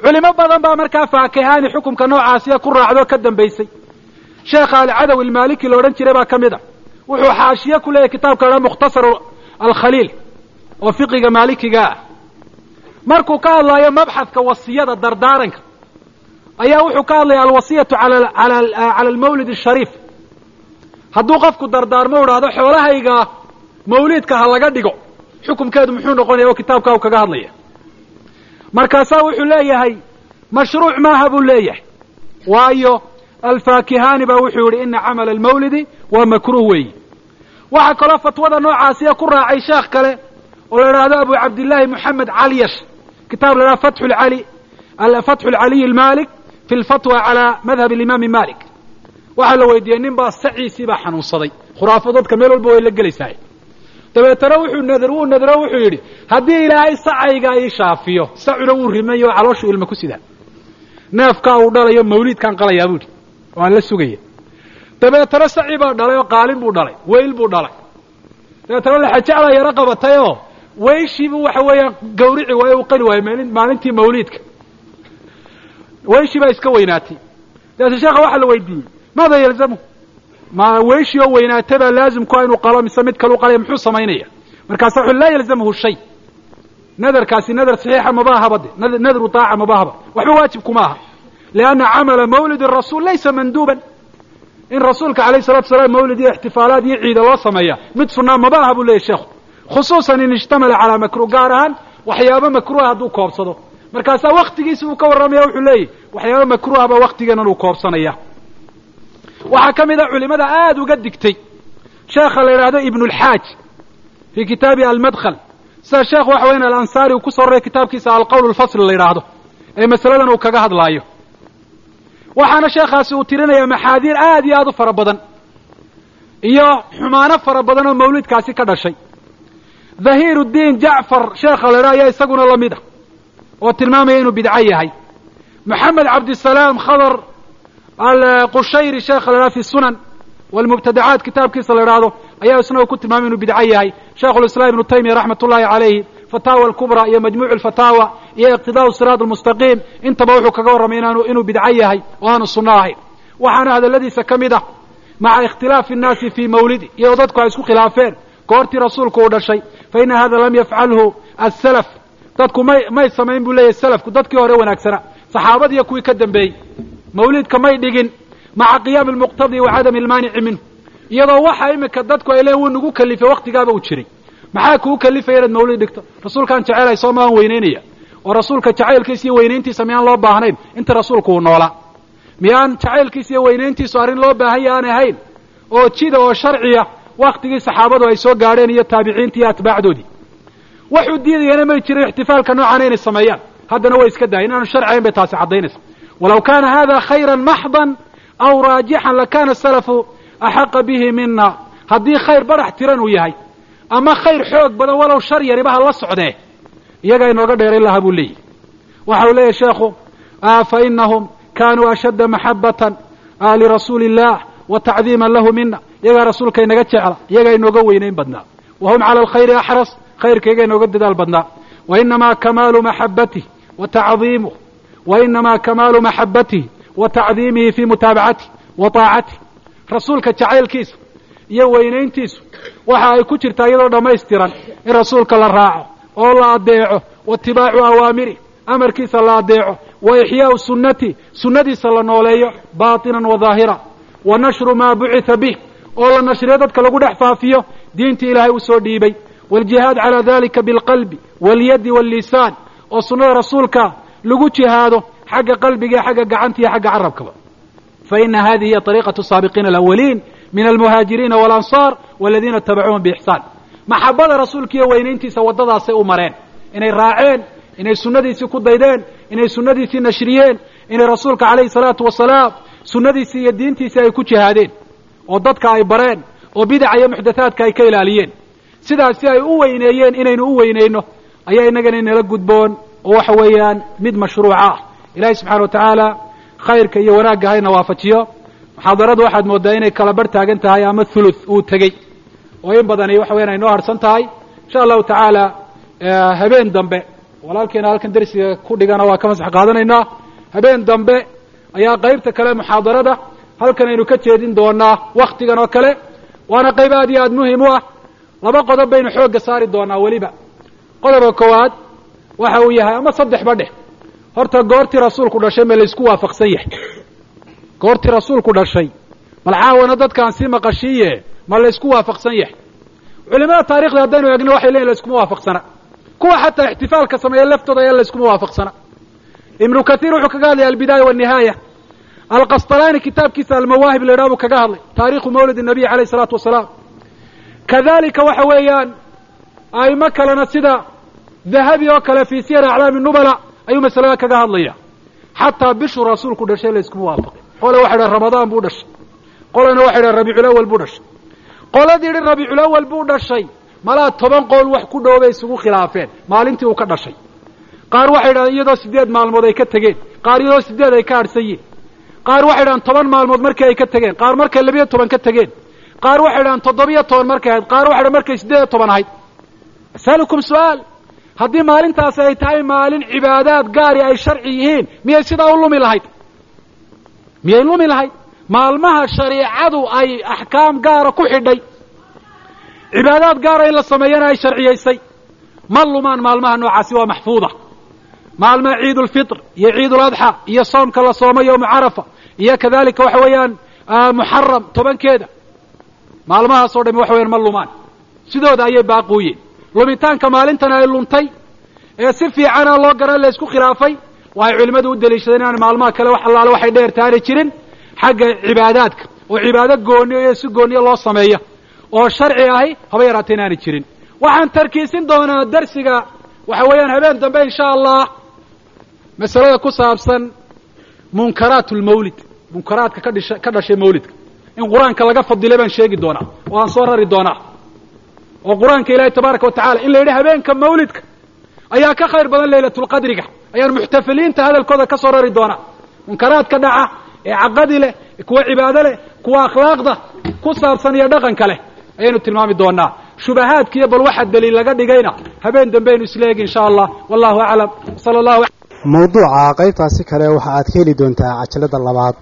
culimo badan baa markaa faakihaani xukumka noocaasiya ku raacdoo ka dambaysay sheekha alcadawi almaaliki la odhan jiray baa ka mid a wuxuu xaashiye ku leeyahy kitaabka la mukhtasar alkhaliil oo fiqiga maalikiga ah. Markuu ka hadlaayo mabxadka wasiyada dardaaranka ayaa wuxuu ka hadlaya alwasiyatu ala ala cala almawlid ashariif hadduu qofku dardaarmo idhaahdo xoolahayga mawliidka ha laga dhigo xukumkeedu muxuu noqonaya oo kitaabkaa u kaga hadlaya. Markaasaa wuxuu leeyahay mashruuc maaha buu leeyahay. Waayo alfaakihani baa wuxuu yihi ina camala almawlidi waa makruh weeyi waxaa kaloo fatwada noocaasiya ku raacay sheekh kale oo la idhaahdo abu cabdillahi moxamed calyash kitaab la idhahdo fatxu lcali fatxu fi lfatwa calaa madhab alimaami malik. Waxaa la weydiiyey nin baa saciisii baa xanuunsaday khuraafo dadka meel walba way la gelaysahay. Dabeetana wuxuu nadr wuu nadro wuxuu yidhi haddii ilaahay sacayga ii shaafiyo sacuna wuu rimayo oo calooshu ilma ku sidaa neefkaa uu dhalayo mawliidkaan qalayaa buu yidhi waan la sugaya. Dabeetana saci baa dhalay oo qaalin buu dhalay weyl buu dhalay. Dabeetana laxajacdaa yaro qabatay oo weyshiibuu waxa weeyaan gawrici waayo u qali waayo maalin maalintii mawliidka. Weyshii baa iska weynaatay. Dabeete sheekha waxaa la weydiiyey maada yalzamu? Ma weyshii oo weynaatay baa laazimku inuu qalo mise mid kalu qalaya muxuu samaynaya? Markaasa wuxu laa yalzamhu shay. Nadarkaasi nadar saxiixa mabahaba de nadru taaca mabahaba waxba waajibkuma aha lianna camala mawlid rasuul laysa manduuban in rasuulka alayh salatu salaam mawlid iyo ixtifaalaad iyo ciida loo sameeya mid sunaa maba aha buu leeyahy sheekhu khusuusan in ishtamala calaa makruh gaar ahaan waxyaabo makruha hadduu koobsado markaasaa waktigiisi uu ka warramaya wuxuu leeyahy waxyaaba makruha baa waktigeenan uu koobsanaya waxaa ka mid a culimada aada uga digtay sheekha la yidhaahdo ibnu lxaaj fii kitaabi almadkhal sida sheekh waxa weyan alansaari uu ku soo roray kitaabkiisa alqowl lfasl la yidhaahdo ee masaladan uu kaga hadlaayo waxaana sheekhaasi uu tirinayaa maxaadiir aad iyo aad u fara badan. Iyo xumaano fara badan oo mawlidkaasi ka dhashay. Dhahiir uddiin jacfar sheekha la idhaha ayaa isaguna la mid a oo tilmaamaya inuu bidco yahay. Moxamed cabdisalaam khadar alqushayri sheekha la idhaha fi sunan walmubtadacaat kitaabkiisa la idhaahdo ayaa isna ku tilmaamay inuu bidco yahay. Sheikhulislaam ibnu taymiya raxmat ullahi calayhi fataawa alkubra iyo majmuucu alfataawa iyo iqtidaau siraat almustaqiim. Intaba wuxuu kaga warramay inaanu inuu bidco yahay oo aanu sunno ahayn. Waxaana hadalladiisa ka mid ah maca ikhtilaafi innaasi fii mawlidi iyadoo dadku ay isku khilaafeen. Goortii rasuulku uu dhashay fa ina hada lam yafcalhu asalaf dadku may may samayn buu leeyahy salafku dadkii hore wanaagsana. Saxaabadiiyo kuwii ka dambeeyey mawlidka may dhigin maca qiyaami almuqtadi wa cadami almaanici minhu. Iyadoo waxa imika dadku ay leeyiin wuu nagu kalifay waktigaaba uu jiray maxaa kuu kalifaya inaad mawlid dhigto? Rasuulkaan jecelahay soo maan weynaynaya oo rasuulka jacaylkiisa iyo weynayntiisa miyaan loo baahnayn? Inta rasuulku uu noolaa miyaan jacaylkiisa iyo weynayntiisu arrin loo baahanya aan ahayn? Oo jida oo sharciya waktigii saxaabadu ay soo gaadheen iyo taabiciintii iyo atbaacdoodii. Waxuu diidayana may jirin ixtifaalka noocaana inay sameeyaan. Haddana way iska dahay inaanu sharci ahayn bay taasi caddaynaysa. Walaw kaana hada khayran maxdan aw raajixan lakana salafu axaqa bihi mina haddii khayr barax tiran uu yahay ama khayr xoog badan walow shar yariba ha la socdee iyagaa inooga dheerayn lahaa buu leeyahy waxa uu leeyahy sheekhu fa inahum kanuu ashadda maxabatan lirasuuli illah wa tacdiiman lahu mina iyagaa rasuulka inaga jecla iyagaa inooga weynayn badnaa wa hum cala alkhayri axras khayrkayga inooga dadaal badnaa wa inamaa kamaalu maxabatih wa tacdiimuh wa inamaa kamaalu maxabatihi wa tacdiimihi fii mutaabacatih wa taacatih rasuulka jacaylkiisa iyo weynayntiisu waxa ay ku jirtaa iyadoo dhammaystiran in rasuulka la raaco oo la adeeco waitibaacu awaamiri amarkiisa la adeeco wa ixyaau sunnati sunnadiisa la nooleeyo baatinan wa daahira wa nashru maa bucitha bih oo la nashriyo dadka lagu dhex faafiyo diintii ilaahay u soo dhiibay. Waaljihaad calaa dalika bilqalbi walyadi wallisaan oo sunnada rasuulka lagu jihaado xagga qalbiga xagga gacanta iyo xagga carabkaba fa ina hadihi hiya ariiqatu saabiqiina alawaliin min almuhaajiriina waاlansaar waladiina itabacuuhum biixsaan maxabada rasuulka iyo weynayntiisa waddadaasay u mareen inay raaceen inay sunnadiisii ku daydeen inay sunnadiisii nashriyeen inay rasuulka calayhi salaatu wasalaam sunnadiisii iyo diintiisii ay ku jihaadeen oo dadka ay bareen oo bidaca iyo muxdathaadka ay ka ilaaliyeen sidaasi ay u weyneeyeen inaynu u weyneyno ayaa innagana inala gudboon oo waxa weeyaan mid mashruuca ah ilahay subxana wa tacaala khayrka iyo wanaagga hayna waafajiyo muxaadaradu waxaad mooddaa inay kala bar taagan tahay ama thuluth uu tegey. Oo in badani waxa weyan ay noo harsan tahay. Insha allahu tacaala habeen dambe walaalkeena halkan dersiga ku dhigana waa ka masax qaadanaynaa. Habeen dambe ayaa qaybta kale muxaadarada. Halkan aynu ka jeedin doonaa waktigan oo kale. Waana qayb aad iyo aad muhiim u ah. Laba qodob baynu xoogga saari doonaa weliba. Qodobka koowaad waxa uu yahay ama saddex ba dheh. Horta goortii rasuulku dhashay ma laysku waafaqsan yahay goortii rasuulku dhashay. Mal caawana dadkaan sii maqashiiye ma laysku waafaqsan yahay. Culimada taarikhda haddaynu egno waxay leeyihiin layskuma waafaqsana. Kuwa xataa ixtifaalka sameeya laftooda ayaa layskuma waafaqsana. Ibnu katiir wuxuu kaga hadlaya albidaaya wanihaaya alqastalaani kitaabkiisa almawaahib la ydhaha kaga hadlay taarikhu mawlid nabiy alayh isalaatu wasalaam. Kadalika waxa weeyaan aimo kalena sida dahabi oo kale fii siyar aclaami nubala ayuu masalada kaga hadlaya xataa bishuu rasuulku dhashay layskuma waafaqin qole waxay dhahen ramadaan buu dhashay. Qolena waxay dhahen rabiiculawal buu dhashay. Qoladii idhi rabiiculawal buu dhashay. Malaa toban qowl wax ku dhow bay isugu khilaafeen. Maalintii uu ka dhashay. Qaar waxay dhahdeen iyadoo sideed maalmood ay ka tegeen. Qaar iyadoo sideed ay ka harhsan yihiin qaar waxay dhahaan toban maalmood markii ay ka tegeen. Qaar markay labiyo toban ka tegeen. Qaar waxay dhahaan toddobiyo toban markay ahayd. Qaar waxay dhahan markay siddeed iyo toban ahayd. Asalukum su'aal. Haddii maalintaasi ay tahay maalin cibaadaad gaari ay sharci yihiin miyay sidaa u lumi lahayd miyay lumi lahayd? Maalmaha shariicadu ay axkaam gaara ku xidhay. Cibaadaad gaara in la sameeyana ay sharciyaysay ma lumaan maalmaha noocaasi waa maxfuuda. Maalmaha ciid ulfitr iyo ciid uladxa iyo soomka la soomay yowmu carafa iyo kadalika waxa weeyaan muxaram tobankeeda. Maalmahaas o dhami waxa weyaan ma lumaan. Sidooda ayay baaquuyeen lumitaanka maalintan ay luntay. Ee si fiicana loo garan la isku khilaafay waxay culimmadu u daliishadeen inaan maalmaha kale wax allaale waxay dheerta aanay jirin? Xagga cibaadaadka. Oo cibaado gooniyo iyo si gooniyo loo sameeya oo sharci ahi haba yaraatee inaanay jirin. Waxaan tarkiisin doonaa darsiga waxa weeyaan habeen dambe insha allah masalada ku saabsan munkaraat lmawlid munkaraadka ka dhisha ka dhashay mawlidka. In qur'aanka laga fadilay baan sheegi doonaa oo aan soo rari doonaa. Oo qur'aanka ilaahi tabaaraka watacala in la yidhi habeenka mawlidka ayaa ka khayr badan laylatulqadriga ayaan muxtafiliinta hadalkooda ka soo rari doonaa. Munkaraadka dhaca ee caqadi leh kuwa cibaado leh kuwa akhlaaqda ku saabsan iyo dhaqanka leh. Ayaynu tilmaami doonaa. Shubahaadkiiyo bal waxa daliil laga dhigayna habeen dambeaynu isla eegi insha allah. Wallahu aclam. Sala allahu mawduuca qaybtaasi kale waxa aad ka heli doontaa cajalada labaad